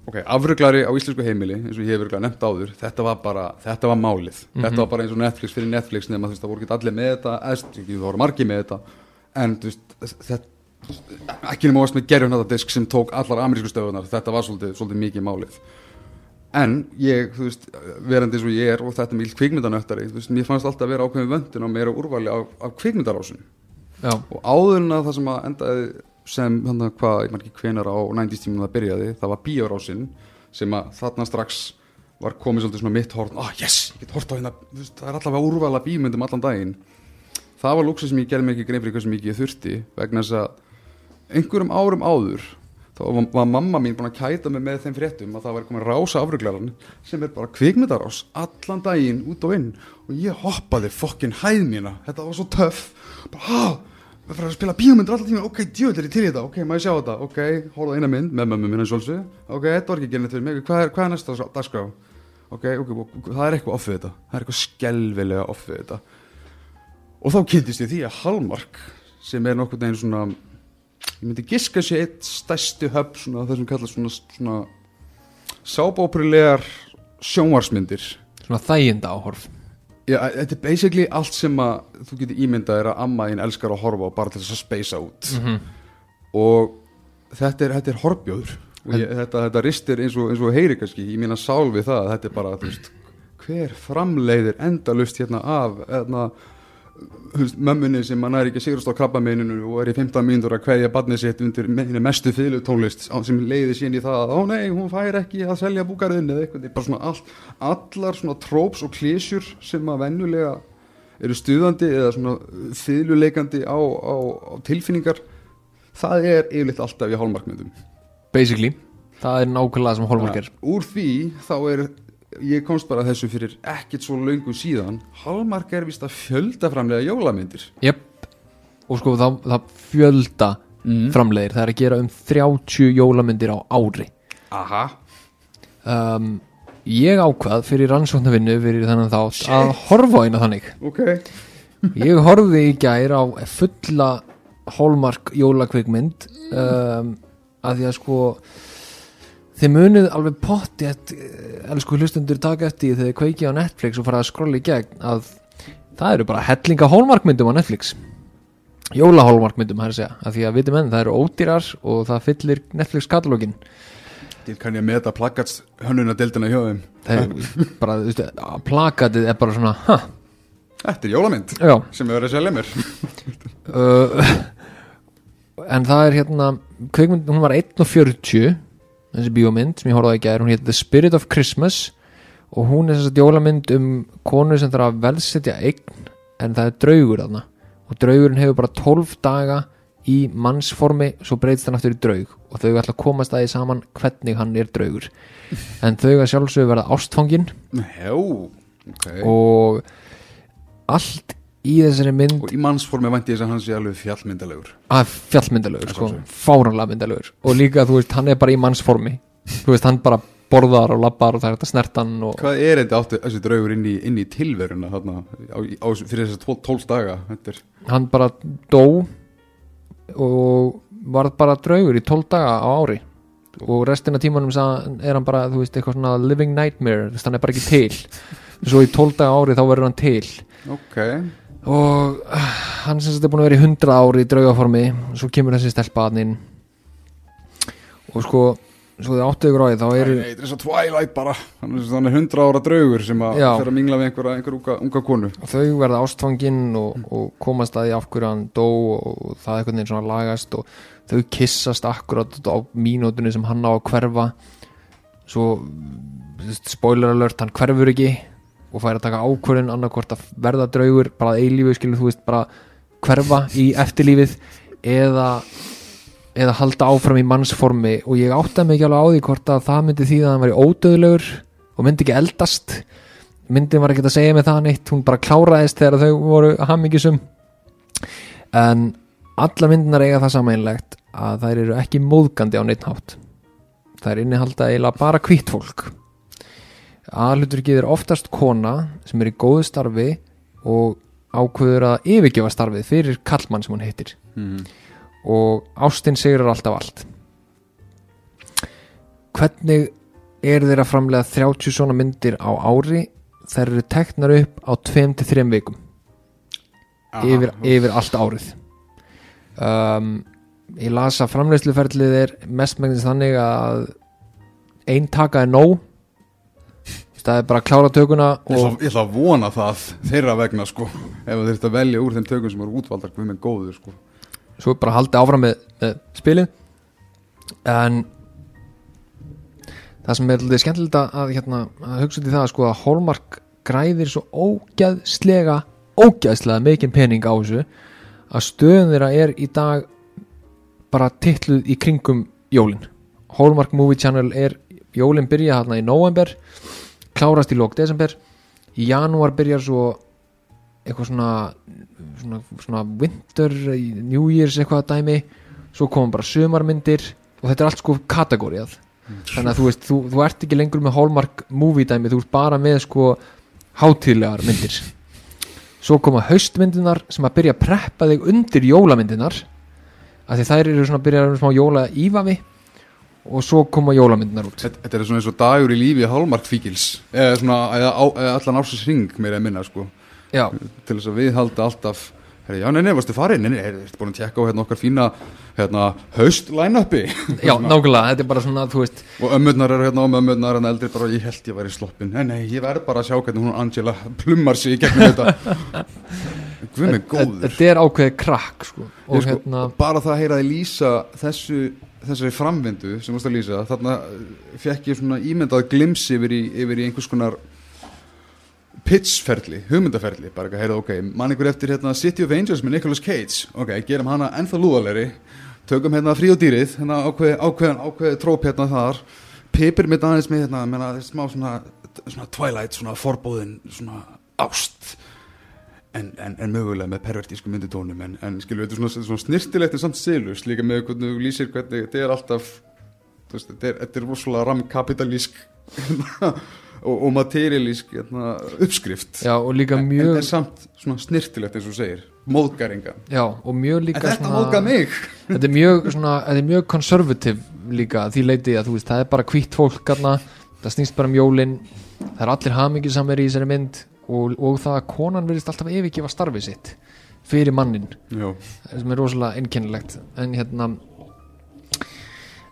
ok, afruglari á íslensku heimili eins og ég hefur örugglega nefnt áður þetta var bara, þetta var málið. Þetta var bara eins og Netflix fyrir Netflix nema þú veist, það voru ekki allir með þetta eðst, það voru margir með þetta. En þú veist, þetta ekki nema varst með gerjunatadisk sem tók allar amerísku stöðunar, þetta var svolítið, svolítið mikið málið. En ég, þú veist, verandi eins og ég er og þetta er mjög kvikmyndanöktari, þú veist, mér fannst alltaf að vera ákveðin vöndin og meira úrvali af, af kvikmyndarásun
Já,
og áður en að það sem að endaði sem, þannig að hvað, ég maður ekki hvenar á 90s tímum það byrjaði, það var bíórásin sem að þarna strax var komið svolítið svona mitt horn, ah yes, ég get hort á hérna, það er allavega úrvala bímyndum allan daginn. Það var lúksus sem ég gerði ekki grein fyrir hversu mikið ég þurfti vegna þess að einhverjum árum áður þá var, var mamma mín búin að kæta mig með þeim fréttum að það var komin rása afruglaran sem er bara kvikmyndarás allan daginn út og inn. Og ég hoppaði fokkin hæð mína. Þetta var svo töff. Bara, há, við fyrir að spila bíómyndir allan tíma ok, djöðl er ég til í þetta, ok, maður sjá þetta? Ok, horfða eina mynd með mömmu minna sjálfsög ok, þetta var ekki gerðin fyrir mig, hvað er, hvað er næsta dagskrá? Ok, ok, það er eitthvað off við þetta. Það er eitthvað skelvilega off við þetta. Og þá kynntist ég því að Hallmark sem er nokkur neginn svona ég myndi giska sér eitt stærsti höfn svona það sem kallast svona, svona sábóprilegar sjónvarsmyndir
svona þæginda áhorf
Já, þetta er basically allt sem að þú getur ímyndað er að amma þín elskar að horfa og bara til þess að speysa út
Mhm.
og þetta er, þetta er horfbjóður og ég, þetta, þetta ristir eins og, eins og heyri kannski í mína sál við það þetta er bara, þú veist, hver framleiðir endalust hérna af hérna, mömmunni sem mann er ekki sigurst á krabbameininu og er í 15 mínútur að kveðja badnið sitt undir mestu fylgutónlist sem leiði sín í það að, ó nei, hún fær ekki að selja búgarðin eða eitthvað, bara svona allt, allar svona tróps og klísjur sem að venjulega eru stuðandi eða svona fylguleikandi á, á, á tilfinningar. Það er yfirleitt alltaf í hálmarkmyndum
basically, það er nákvæmlega sem hallmark er.
úr því þá er ég komst bara þessu fyrir ekkert svo löngu síðan. Hallmark er vist að fjölda framlega jólamyndir.
Jep, og sko það, það fjölda framleiðir, það er að gera um 30 jólamyndir á ári.
Aha,
um, ég ákvað fyrir rannsóknarvinnu fyrir þennan þátt að horfa eina þannig.
Ok.
Ég horfði í gær á fulla hallmark jólakvikmynd um, að því að sko þið munið alveg potti elsku hlustundur taka eftir þegar þið kveikið á Netflix og farið að skrolla í gegn að það eru bara hellinga hallmark myndum á Netflix. Jóla hallmark myndum það er að segja, að því að viti menn það eru ódýrar og það fyllir Netflix katalógin
til kann ég meta plakats hönnuna deildina hjá þeim
bara, þú veist, plakatið er bara svona, ha,
þetta er jólamynd
já.
sem við verðum að selja mér. [laughs]
Uh, en það er hérna kveikmynd, hún var 1.40 þessi bíómynd sem ég horfði á í gær hún hétt The Spirit of Christmas og hún er þess að jólamynd um konu sem þarf að velsetja eign en það er draugur þarna. Og draugurinn hefur bara 12 daga í mannsformi svo breytist hann aftur í draug og þau ætla að komast að því saman hvernig hann er draugur. [laughs] En þau að sjálfsögur verða ástfangin.
Já, ok.
Og allt í þessari mynd
Og í mannsformi vænti þess að hann sé alveg fjallmyndalegur.
Að fjallmyndalegur, sko, fáranlega myndalegur. Og líka, þú veist, hann er bara í mannsformi. Þú veist, hann bara borðar og lappar og það er þetta snertan og
Hvað er þetta áttu þessi draugur inn í, inn í tilveruna þarna, á, á, fyrir þessar tól, tólf daga? Þetta er,
hann bara dó og var bara draugur í 12 daga á ári. Og restina tímanum sa- er hann bara, þú veist, eitthvað svona living nightmare, þú veist, hann er bara ekki til. [laughs] Svo í 12 daga á ári þá verður hann til.
Ok
og uh, hann sem þetta er búin að vera í 100 ári í draugaformi svo kemur þessi stelpaðnin og sko svo þið áttu ykkur á því þá eru
Nei, þetta er svo Twilight bara. Er svona 100 ára draugur sem að fer að mingla við einhverja, einhverja unga, unga konu.
Þau verða ástfanginn og, og komast að því af hverju hann dó og það einhvern veginn svona lagast og þau kissast akkurat á mínútunni sem hann á að hverfa. Svo spoiler alert, hann hverfur ekki og fær að taka ákvörðin annarkvort að verða draugur bara að eilífu skilur þú veist bara hverfa í eftirlífið eða eða halda áfram í mannsformi. Og ég áttaði mig ekki alveg á því hvort að það myndi því að hann væri ódöðlegur og myndi ekki eldast. Myndin var ekki að segja með það neitt hún bara kláraðist þegar þau voru hammingisum en alla myndinar eiga það sameinlegt að þær eru ekki móðgandi á neitt hátt. Þær innihalda eiginlega bara hvít fólk aðhluturkið er oftast kona sem er í góðu starfi og ákveður að yfirgefa starfið fyrir kallmann sem hún heitir.
Mm.
og ástin sigrar alltaf allt. Hvernig er þeir að framlega 30 svona myndir á ári? Þær eru teknar upp á 2-3 vikum. Yfir, yfir allt árið. Um, ég las að framleiðsluferlið er mestmengnis þannig að ein taka er nóg það er bara að klára tökuna
Ég ætla,
og
ég ætla að vona það þeirra vegna sko ef þurft að velja úr þeim tökum sem eru útvaldar hvað með góður sko.
Svo bara haldið áfram með, með spilið. En það sem er alltaf skemmtilegt að, hérna, að hugsa í það sko, að Hallmark græðir svo ógæðslega ógæðslega mikinn pening á þessu að stöðun þeirra er í dag bara titluð í kringum jólin. Hallmark Movie Channel er jólin byrja hérna í november klárast í lók desember. Í janúar byrjar svo eitthvað svona, svona, svona winter, new years eitthvað dæmi. Svo komum bara sömarmyndir og þetta er allt sko kategóriað. Þannig að þú veist, þú, þú ert ekki lengur með Hallmark movie dæmi, þú ert bara með sko hátíðlegar myndir. Svo koma haustmyndinar sem að byrja að preppa þig undir jólamyndinar af því þær eru svona að byrja að smá jóla ífavi og svo koma jólamyndinar út.
Þetta er svona eins og dagur í lífi Hallmark fíkils. Eða svona eða, á, eða allan ársins ring meira að minna sko.
Já,
til þess að við halda alltaf herri, já, nei, nei, varstu farin, nei, nei, er þetta búin að tjekka á hérna okkar fína, hérna, haust line-upi?
Já, nákvæmlega þetta er bara svona, þú veist.
Og ömmurnar eru hérna og ömmurnar en eldri bara, ég held ég væri sloppin nei, nei, ég verð bara að sjá hvernig hún Angela plummar sig í gegnum þetta. [laughs] Guð mig góður
þetta er ákveðið krakk sko. og
sko,
hérna
bara það að heyra þið lýsa þessu, þessari framvindu sem veist að lýsa, þarna fekk ég svona ímyndað glims yfir í, yfir í einhvers konar pitchferli, hugmyndaferli bara ekki að heyra, ok, mann ykkur eftir hérna City of Angels með Nicolas Cage. Ok, gerum hana ennþá lúðalegri tökum hérna frí og dýrið hérna ákveð, ákveð, ákveð tróp hérna þar pipir mitt aðeins með hérna menna, smá svona, svona Twilight svona forbóðin, svona ást en, en, en mögulega með pervertísku mynditónum en, en skilur þetta er svona, svona snirtilegt en samt silust líka með hvernig þú lýsir hvernig þetta er alltaf veist, þetta er, þetta er rosalega ramkapitalísk og, og materialísk hérna, uppskrift.
Já, og líka
en, en
mjög
þetta er samt svona snirtilegt eins og segir móðgaringa.
Já, og mjög
en
líka
þetta móðgað mig.
Þetta er mjög mjög konservativ líka því leiti að þú veist, það er bara hvítt fólk garna, það snýst bara um jólin það er allir hamingisamir í þessari mynd og, og það að konan verðist alltaf yfirgefa starfið sitt fyrir mannin
Já,
sem er rosalega einkennilegt. En hérna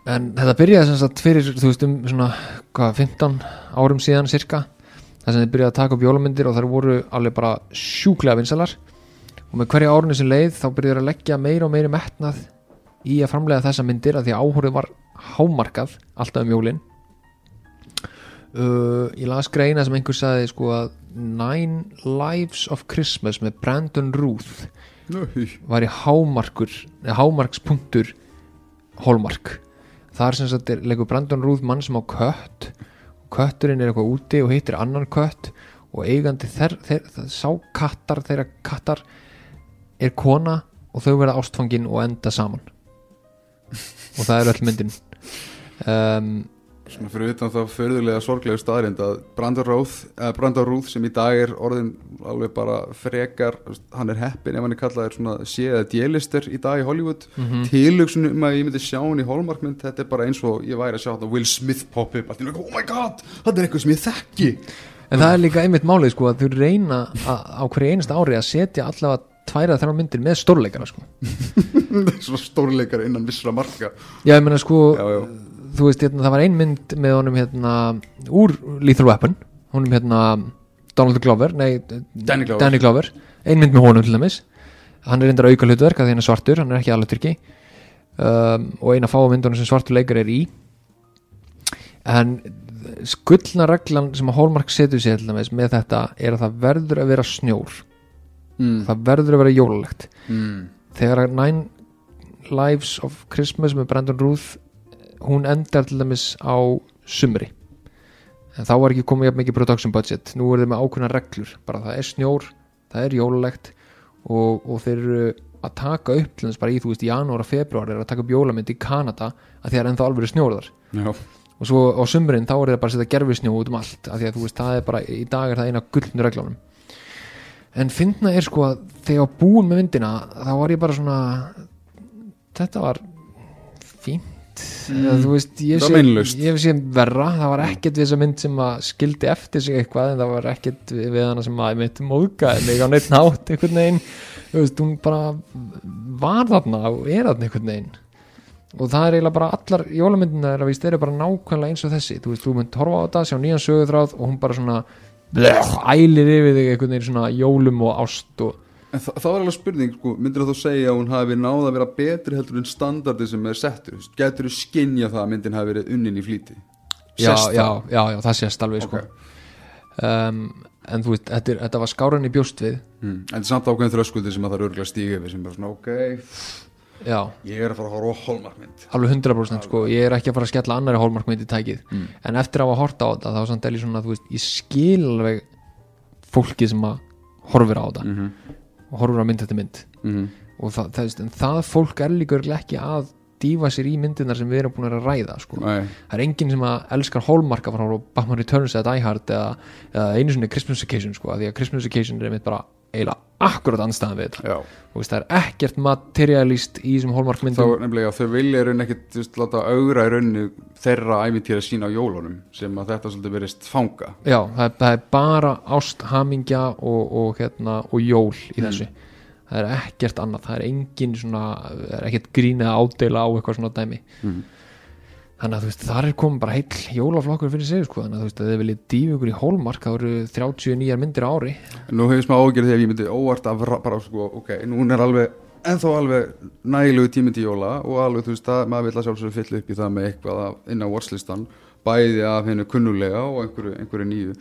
en þetta byrjaði sem sagt fyrir þú veist um svona hvað, 15 árum síðan cirka þar sem þið byrjaði að taka upp jólamyndir og þær voru alveg bara sjúklega vinsalar og með hverja árunni sem leið þá byrjaði að leggja meira og meiri metnað í að framlega þessa myndir að því að áhorið var hámarkað alltaf um jólin uh, ég las greina sem einhver sagði sko að Nine Lives of Christmas með Brandon Ruth
Nú,
var í hámarkur hámarkspunktur Hallmark. Það er sem sagt er, leikur Brandon Ruth mann sem á kött og kötturinn er eitthvað úti og hittir annan kött og eigandi þeir, þeir, þeir, sá kattar þeirra kattar er kona og þau verða ástfangin og enda saman. Og það er öll myndin. Um,
Svona fyrir utan þá förðulega sorglegu staðrind að Brandon Ruth sem í dag er orðin alveg bara frekar, hann er heppin ef hann er kallaður svona séða djelister í dag í Hollywood. Mm
Mhm.
tilugsun um að ég myndi sjá hann í Hallmarkmynd þetta er bara eins og ég væri að sjá þetta Will Smith pop up, allt í einu, oh my god þetta er eitthvað sem ég þekki.
En það er líka einmitt málið sko að þau reyna á hverju einasta ári að setja allavega tværa þrjá myndir með stórleikara sko. [laughs]
Svona stórleikar innan vissra marka.
Já ég meina sko
já, já,
þú veist, hérna, það var ein mynd með honum hérna, úr Lethal Weapon. Honum hérna Donald Glover, nei,
Danny Glover.
Danny Glover. Ein mynd með honum til dæmis. Hann er reyndar auka hlutverk að því hann er svartur hann er ekki alveg tyrki um, og eina fáa myndunum sem svartur leikar er í. En skullna reglan sem að Hallmark setur sér til dæmis með þetta er að það verður að vera snjór.
Mm.
það verður að vera jólalegt
Mm.
þegar að Nine Lives of Christmas með Brandon Ruth hún endar til dæmis á sumri. En þá var ekki komið jafn mikið production budget. Nú er þeir með ákveðna reglur. Bara það er snjór, það er jólalegt og, og þeir eru að taka upp til þess bara í þú veist janúar og februar er að taka upp jólamynd í Kanada að því það er ennþá alveg snjór þar.
Já,
og svo á sumrin þá er það bara að setja gerfisnjó út um allt af því að þú veist það er bara í dag er það eina gullnu reglunum en finna er sko að þegar búin með myndina þá var ég bara svona þetta var fínt mm. þú veist ég
Það var
sé,
meinlaust.
ég sé verra það var ekkert við þessa mynd sem að skildi eftir sig eitthvað en það var ekkert við, hana sem að mitt móðgaði mig á neitt nátt einhvern veginn þú veist hún bara var þarna og er þarna einhvern veginn og það er eiginlega bara allar jólamyndina þeirra víst eru bara nákvæmlega eins og þessi þú veist, þú mynd horfa á þetta, sjá nýjan sögutráð og hún bara svona ælir yfir þig einhvern veginn svona jólum og ást og
En þa það var alveg spurning, sko, myndir þú segja að hún hafi náð að vera betri heldur en standardi sem er settur? Getur þú skinja það að myndin hafi verið unnin í flýti?
já, já,
það?
já, já, það sést alveg sko. um, en þú veist, þetta, er, þetta var skáran í bjóst við
Mm. En þetta er samt ákveðin þröskuldi sem að það er örgulega stíga yfir sem bara svona, ok,
já,
ég er að fara að horfa á hólmarkmynd.
alveg 100% sko, ég er ekki að fara að skella annari hólmarkmynd í tækið
Mm.
en eftir að hafa horta á þetta þá samt er ég svona, þú veist, ég skil alveg fólki sem að horfir á þetta
Mm -hmm.
Og horfir á mynd þetta mynd.
Mm
og það, það, en það fólk er líka ekki að dýfa sér í myndirnar sem við erum búin að ræða sko. Það er enginn sem að elskar Hallmark að fara á Batman Returns eða Die Hard eða, eða einu svona Christmas Occasion sko, því að Christmas Occasion er einmitt bara eiginlega akkurat anstæðan við þetta veist, það er ekkert materialist í þessum Hallmark
Þá nefnilega þau vilja raun þú veist, láta augra í rauninu þeirra æmintýra sína á jólunum sem að þetta svolítið verist fanga.
já, það er, það er bara ást, hamingja og, og, hérna, og jól í
Mm.
þessu það er ekkert annað, það er engin svona, það er ekkert grín eða ádela á eitthvað svona dæmi
Mm.
Þannig að þú veist, þar er komin bara heill jólaflokkur fyrir sig, sko, þannig að þú veist, að þið viljið dýfa ykkur í Hallmark, það eru 39 myndir ári.
Nú hefur smá ágjörð þegar ég myndi óvart ra- bara sko, ok, nú er alveg ennþá alveg nægilegu tími til jóla og alveg þú veist að maður vil að sjálfsögur fylla upp í það með eitthvað af- inn á watchlistan bæði af hennu kunnulega og einhverju, einhverju nýju.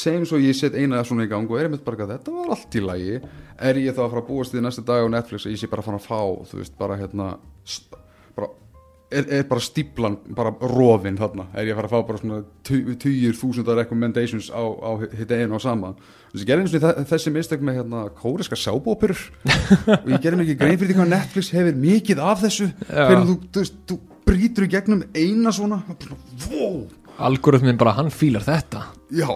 Segjum svo ég set eina svona í gang og er einmitt bara að þetta var allt í lagi. Er ég þá að fara að búast því næsta dag á Netflix að ég sé bara að fara að fá þú veist bara hérna er, er bara stíplan bara rofin þarna. Er ég að fara að fá bara svona tugir þúsundar recommendations á, á hitt einu og sama. Þessi gerði eins og þe- þessi mistök með hérna kóreska sábópur og ég gerði mikið grein fyrir því hvað Netflix hefur mikið af þessu. Fyrir þú, þú, þú brýtur í gegnum eina svona. Wow,
algoritmin bara, hann fílar þetta.
Já.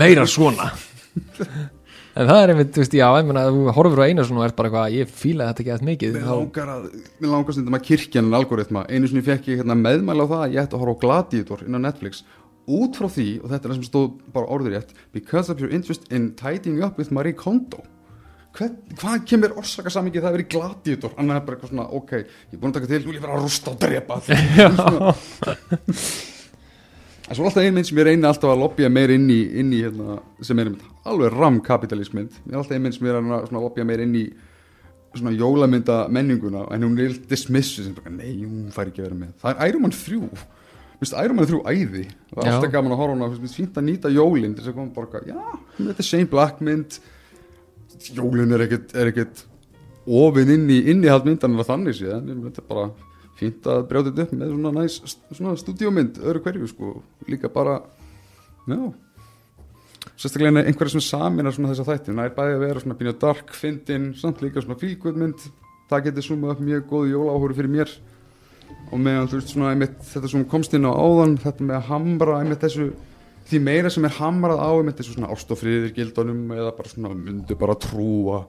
Meira svona en það er einmitt, þú veist, já, ég meina að þú horfir á einu svona og ert bara eitthvað, ég fíla þetta ekki eftir mikið
Mér langar að, mér langar stundum að kirkjan en algoritma, einu sinni fekk ég hérna meðmæla á það að ég ætti að horfa á Gladiator inn á Netflix. Út frá því, og þetta er það sem stóð bara orður rétt, because of your interest in tidying up with Marie Kondo. Hvern, hvað kemur orsaka samingið það að vera í Gladiator? Annað er bara eitthvað svona, ok, ég er búin að taka til nú vil ég vera að rústa og drepa [laughs] [laughs] Svona. En svo alltaf ein mynd sem ég reyni alltaf að lobbya meir inn í, inn í hérna, sem er alveg ramkapitalismynd ég er alltaf ein mynd sem ég er að lobbya meir inn í svona jólamynda menninguna en hún er dismissu nei, hún fær ekki að vera með. Það er Iron Man 3 Vist, Iron Man 3 æði. Það er alltaf gaman að horfa hana finnst fínt að nýta jólin til þess að koma bara, já, þetta er Shane Black mynd. Jólin er ekkert, er ekkert ofin inn í innihald myndan var þannig meina, þetta er bara fínt að brjóta þetta upp með svona næs svona stúdíómynd, öðru hverju sko. Líka bara, já. Sérstaklega einhverja sem saminar svona þessa þætti, það er bæði að vera svona pínu dark, fyndin, samt líka svona fílgutmynd það getur sumað upp mjög góðu jóláhóru fyrir mér. Og meðan þú veist svona einmitt, þetta sem komst inn á áðan þetta með að hamra einmitt þessu því meira sem er hamrað á einmitt þessu svona ástofriðir gildunum eða bara svona myndu bara trúa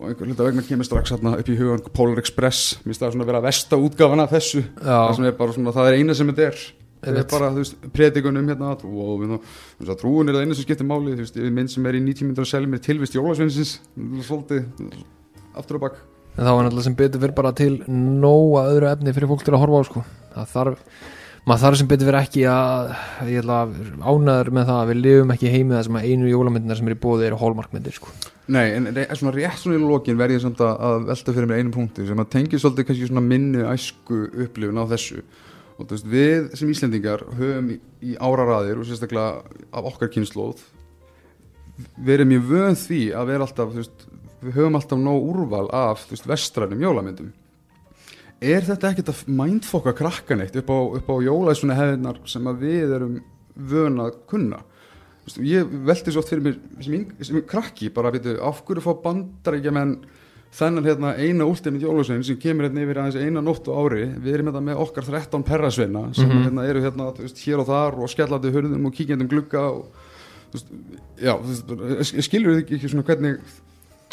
og einhver hluta vegna kemur strax hérna upp í hugan Polar Express, mér finnst það svona að vera vesta útgáfana af þessu, það sem er bara svona það er eina sem þetta er, það er bara þú veist predikunum hérna og þú veist trúin er það eina sem skiptir máli, þú veist minn sem er í 90 minnur að selja mér tilvist jólasveinsins. Svolítið aftur og bakk
en þá er náttúrulega sem betur fyrir bara til nóga öðru efni fyrir fólk til að horfa á sko. það þarf, maður þarf sem betur fyrir ekki að, ég ætla að ánæður með það að við lifum ekki heimið það sem að einu jólamyndinar sem er í bóði eru hólmarkmyndir sko.
Nei, en svona rétt svona í lokin verð ég samt að velta fyrir mér einum punkti sem að tengja svolítið kannski svona minni æsku upplifun á þessu og þú veist, við sem Íslendingar höfum í, áraraðir og sérstaklega af okkar kynnslóð verið mjög vöð því að vera alltaf, þú veist við höfum alltaf nóg úrval af veist, vestrænum jólamyndum er þetta ekkert að mindfokka krakkan eitt upp á, á jólæsuna hefðinar sem við erum vöna að kunna veist, ég veldi svo oft fyrir mér sem, sem krakki bara að veitu af hverju fá bandarækja menn þennan hérna eina últimit jólusvein sem kemur hérna yfir aðeins eina nótt á ári við erum hérna með okkar 13 perrasveina sem mm -hmm. hérna eru hérna veist, hér og þar og skellandi hörðum og kíkjandum glugga og veist, já, skilur þið ekki svona hvernig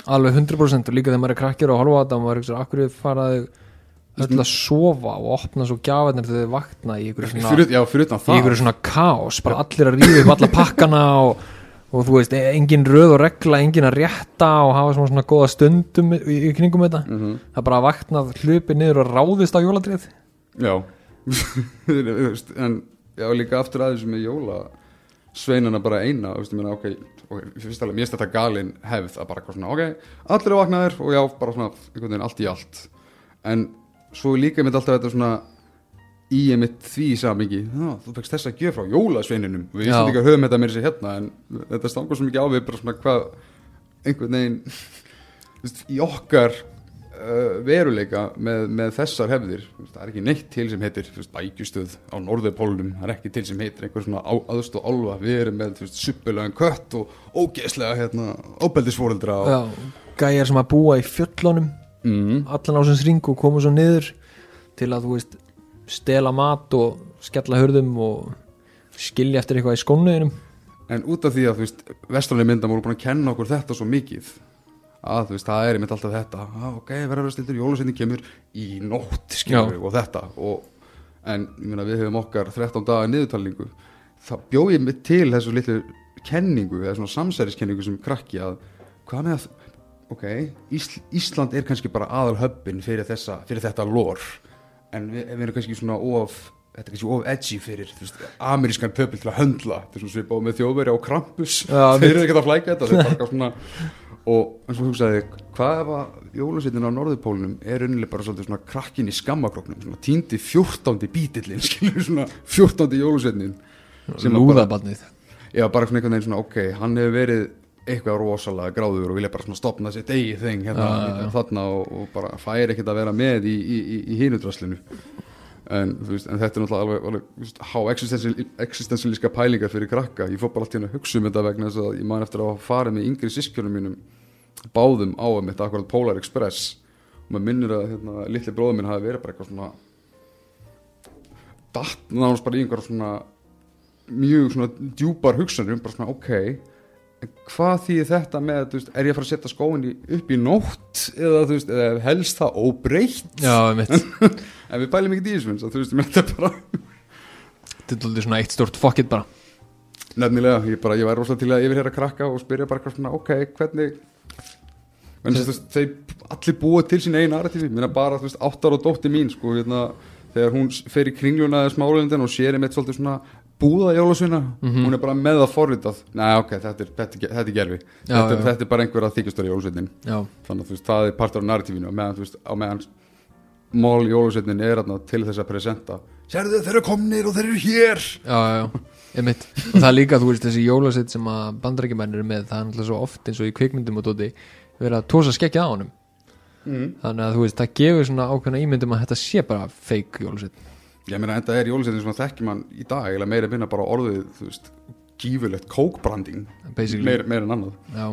alveg 100% og líka þegar maður er krakkir og horfa á þetta og maður er ekki akkur faraði öll að sofa og opna svo gafarnir þegar þið vakna í ykkur svona,
fyrir, já, fyrir
í ykkur svona kaos bara allir að ríða upp alla pakkana og, og þú veist, engin röð og regla engin að rétta og hafa svona, svona goða stundum í, í kringum þetta. Mm -hmm. það bara að vakna hlupi niður og ráðist á jóladrið.
Já. [laughs] En já, líka aftur aðeins með jóla sveinana bara eina og, veist, ok, og fyrst alveg, mér finnst þetta galin hefð að bara svona, ok, allir er vaknaðir og já, bara svona, einhvern veginn allt í allt. En svo líka mitt alltaf þetta svona í mitt því samingi, þú fegst þess að gjöf frá jólasveininum, við ekki að höfum þetta með þessi hérna, en þetta stangur svo mikið á við bara svona hvað einhvern veginn í okkar uh, veruleika með, með þessar hefðir. Það er ekki neitt til sem heitir bækjustöð á norðurpólunum það er ekki til sem heitir einhver svona aðstóð álva við erum með suppulegan kött og ógeðslega hérna, óbeldisfóreldra og...
gæjar sem að búa í fjöllunum mm. allan á sem sring og koma svo niður til að þú veist stela mat og skella hörðum og skilja eftir eitthvað í skónuðinum
en út af því að þú veist vestranlega myndam voru búin að kenna okkur þetta svo mikið að þú veist, það er einmitt alltaf þetta. Ah, ok, stiltur, jólusveitin kemur í nótt, skilur, og þetta. Og, en myna, við hefum okkar 13 daga niðurtalningu. Þá bjóð ég mig til þessu litlu kenningu eða svona samsæriskenningu sem krakki að hvað með að ok, Ísl, Ísland er kannski bara aðal höppin fyrir, þessa, fyrir þetta lór en við, við erum kannski svona of þetta er kannski of edgi fyrir veist, amerískan pöpil til að höndla. Þetta er svona svipað með þjóðveri á krampus. Þeir eru ekkert að flæka þetta þeir er bara svona og eins og hugsaði hvað ef að jólusveitin á norðupólunum er unnileg bara svona krakkin í skammakróknum svona týndi fjórtándi bítillin [laughs] svona fjórtándi jólusveitin
Lúðabannið
Já bara svona einhvern veginn svona ok hann hefur verið eitthvað rosalega gráður og vilja bara stopna sér degi þeng hérna ja, þarna og, og bara færi ekkert að vera með í, í, í, í hinudraslinu en, veist, en þetta er náttúrulega alveg, alveg há existensialíska pælingar fyrir krakka. Ég fór bara alltaf hérna að hugsa um þetta vegna þess að ég man eftir að fara með yngri sískjörnum mínum báðum á að mitt akkurat Polar Express. Og maður minnir að hérna, litli bróðum minn hafi verið bara eitthvað svona datt náttúrulega bara í einhverja svona mjög svona djúpar hugsanum bara svona ok hvað þýðir þetta með veist, er ég að fara að setja skóinni upp í nótt? Eða, veist, eða helst það óbreytt?
Já, [laughs]
en við bælum ekki dísvins þú veist, ég með þetta bara
Þetta er svona eitt stort fokkit bara.
Nefnilega, ég, bara, ég væri rosalega til að yfirherra krakka og spyrja bara svona, ok, hvernig þeir allir búa til sín einu narratífi, minna bara veist, áttar og dótti mín sko, hérna, þegar hún fer í kringluna eða smálundin og sér einmitt svolítið svona búða jólasveina, mm -hmm. hún er bara með það forritað, næ ok, þetta er, þetta, þetta er gerfi þetta, þetta er bara einhver að þykjastöru jólasveinin þannig að veist, það er partur af narratífinu. Og meðan, veist, á meðan mál jólasveinin er aðna til þess að presenta sérðu þeir eru komnir og þeir eru hér.
Já, já, ég mitt og það er líka, þú veist, þessi jólasveit sem að bandrækjumennir er með, það er alltaf svo oft eins og í kvikmyndum og dóti verið að tósa skekkja á honum.
Mm.
þannig að þú veist, það gefur svona ákveðna ímyndum að þetta sé bara fake jólasveinn
ég meina enda er jólusettin sem þekkir mann í dag eða meira minna bara orðið þú veist, gífurlegt kókbranding
basically,
meir, meira en annað.
Já,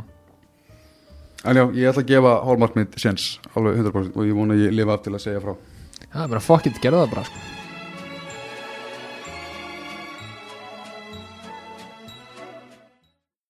en já, ég ætla að gefa hálmarkmynd séns alveg 100% og ég vona að ég lifa af til að segja frá.
Já, bara fuck it, gerðu það bara sko.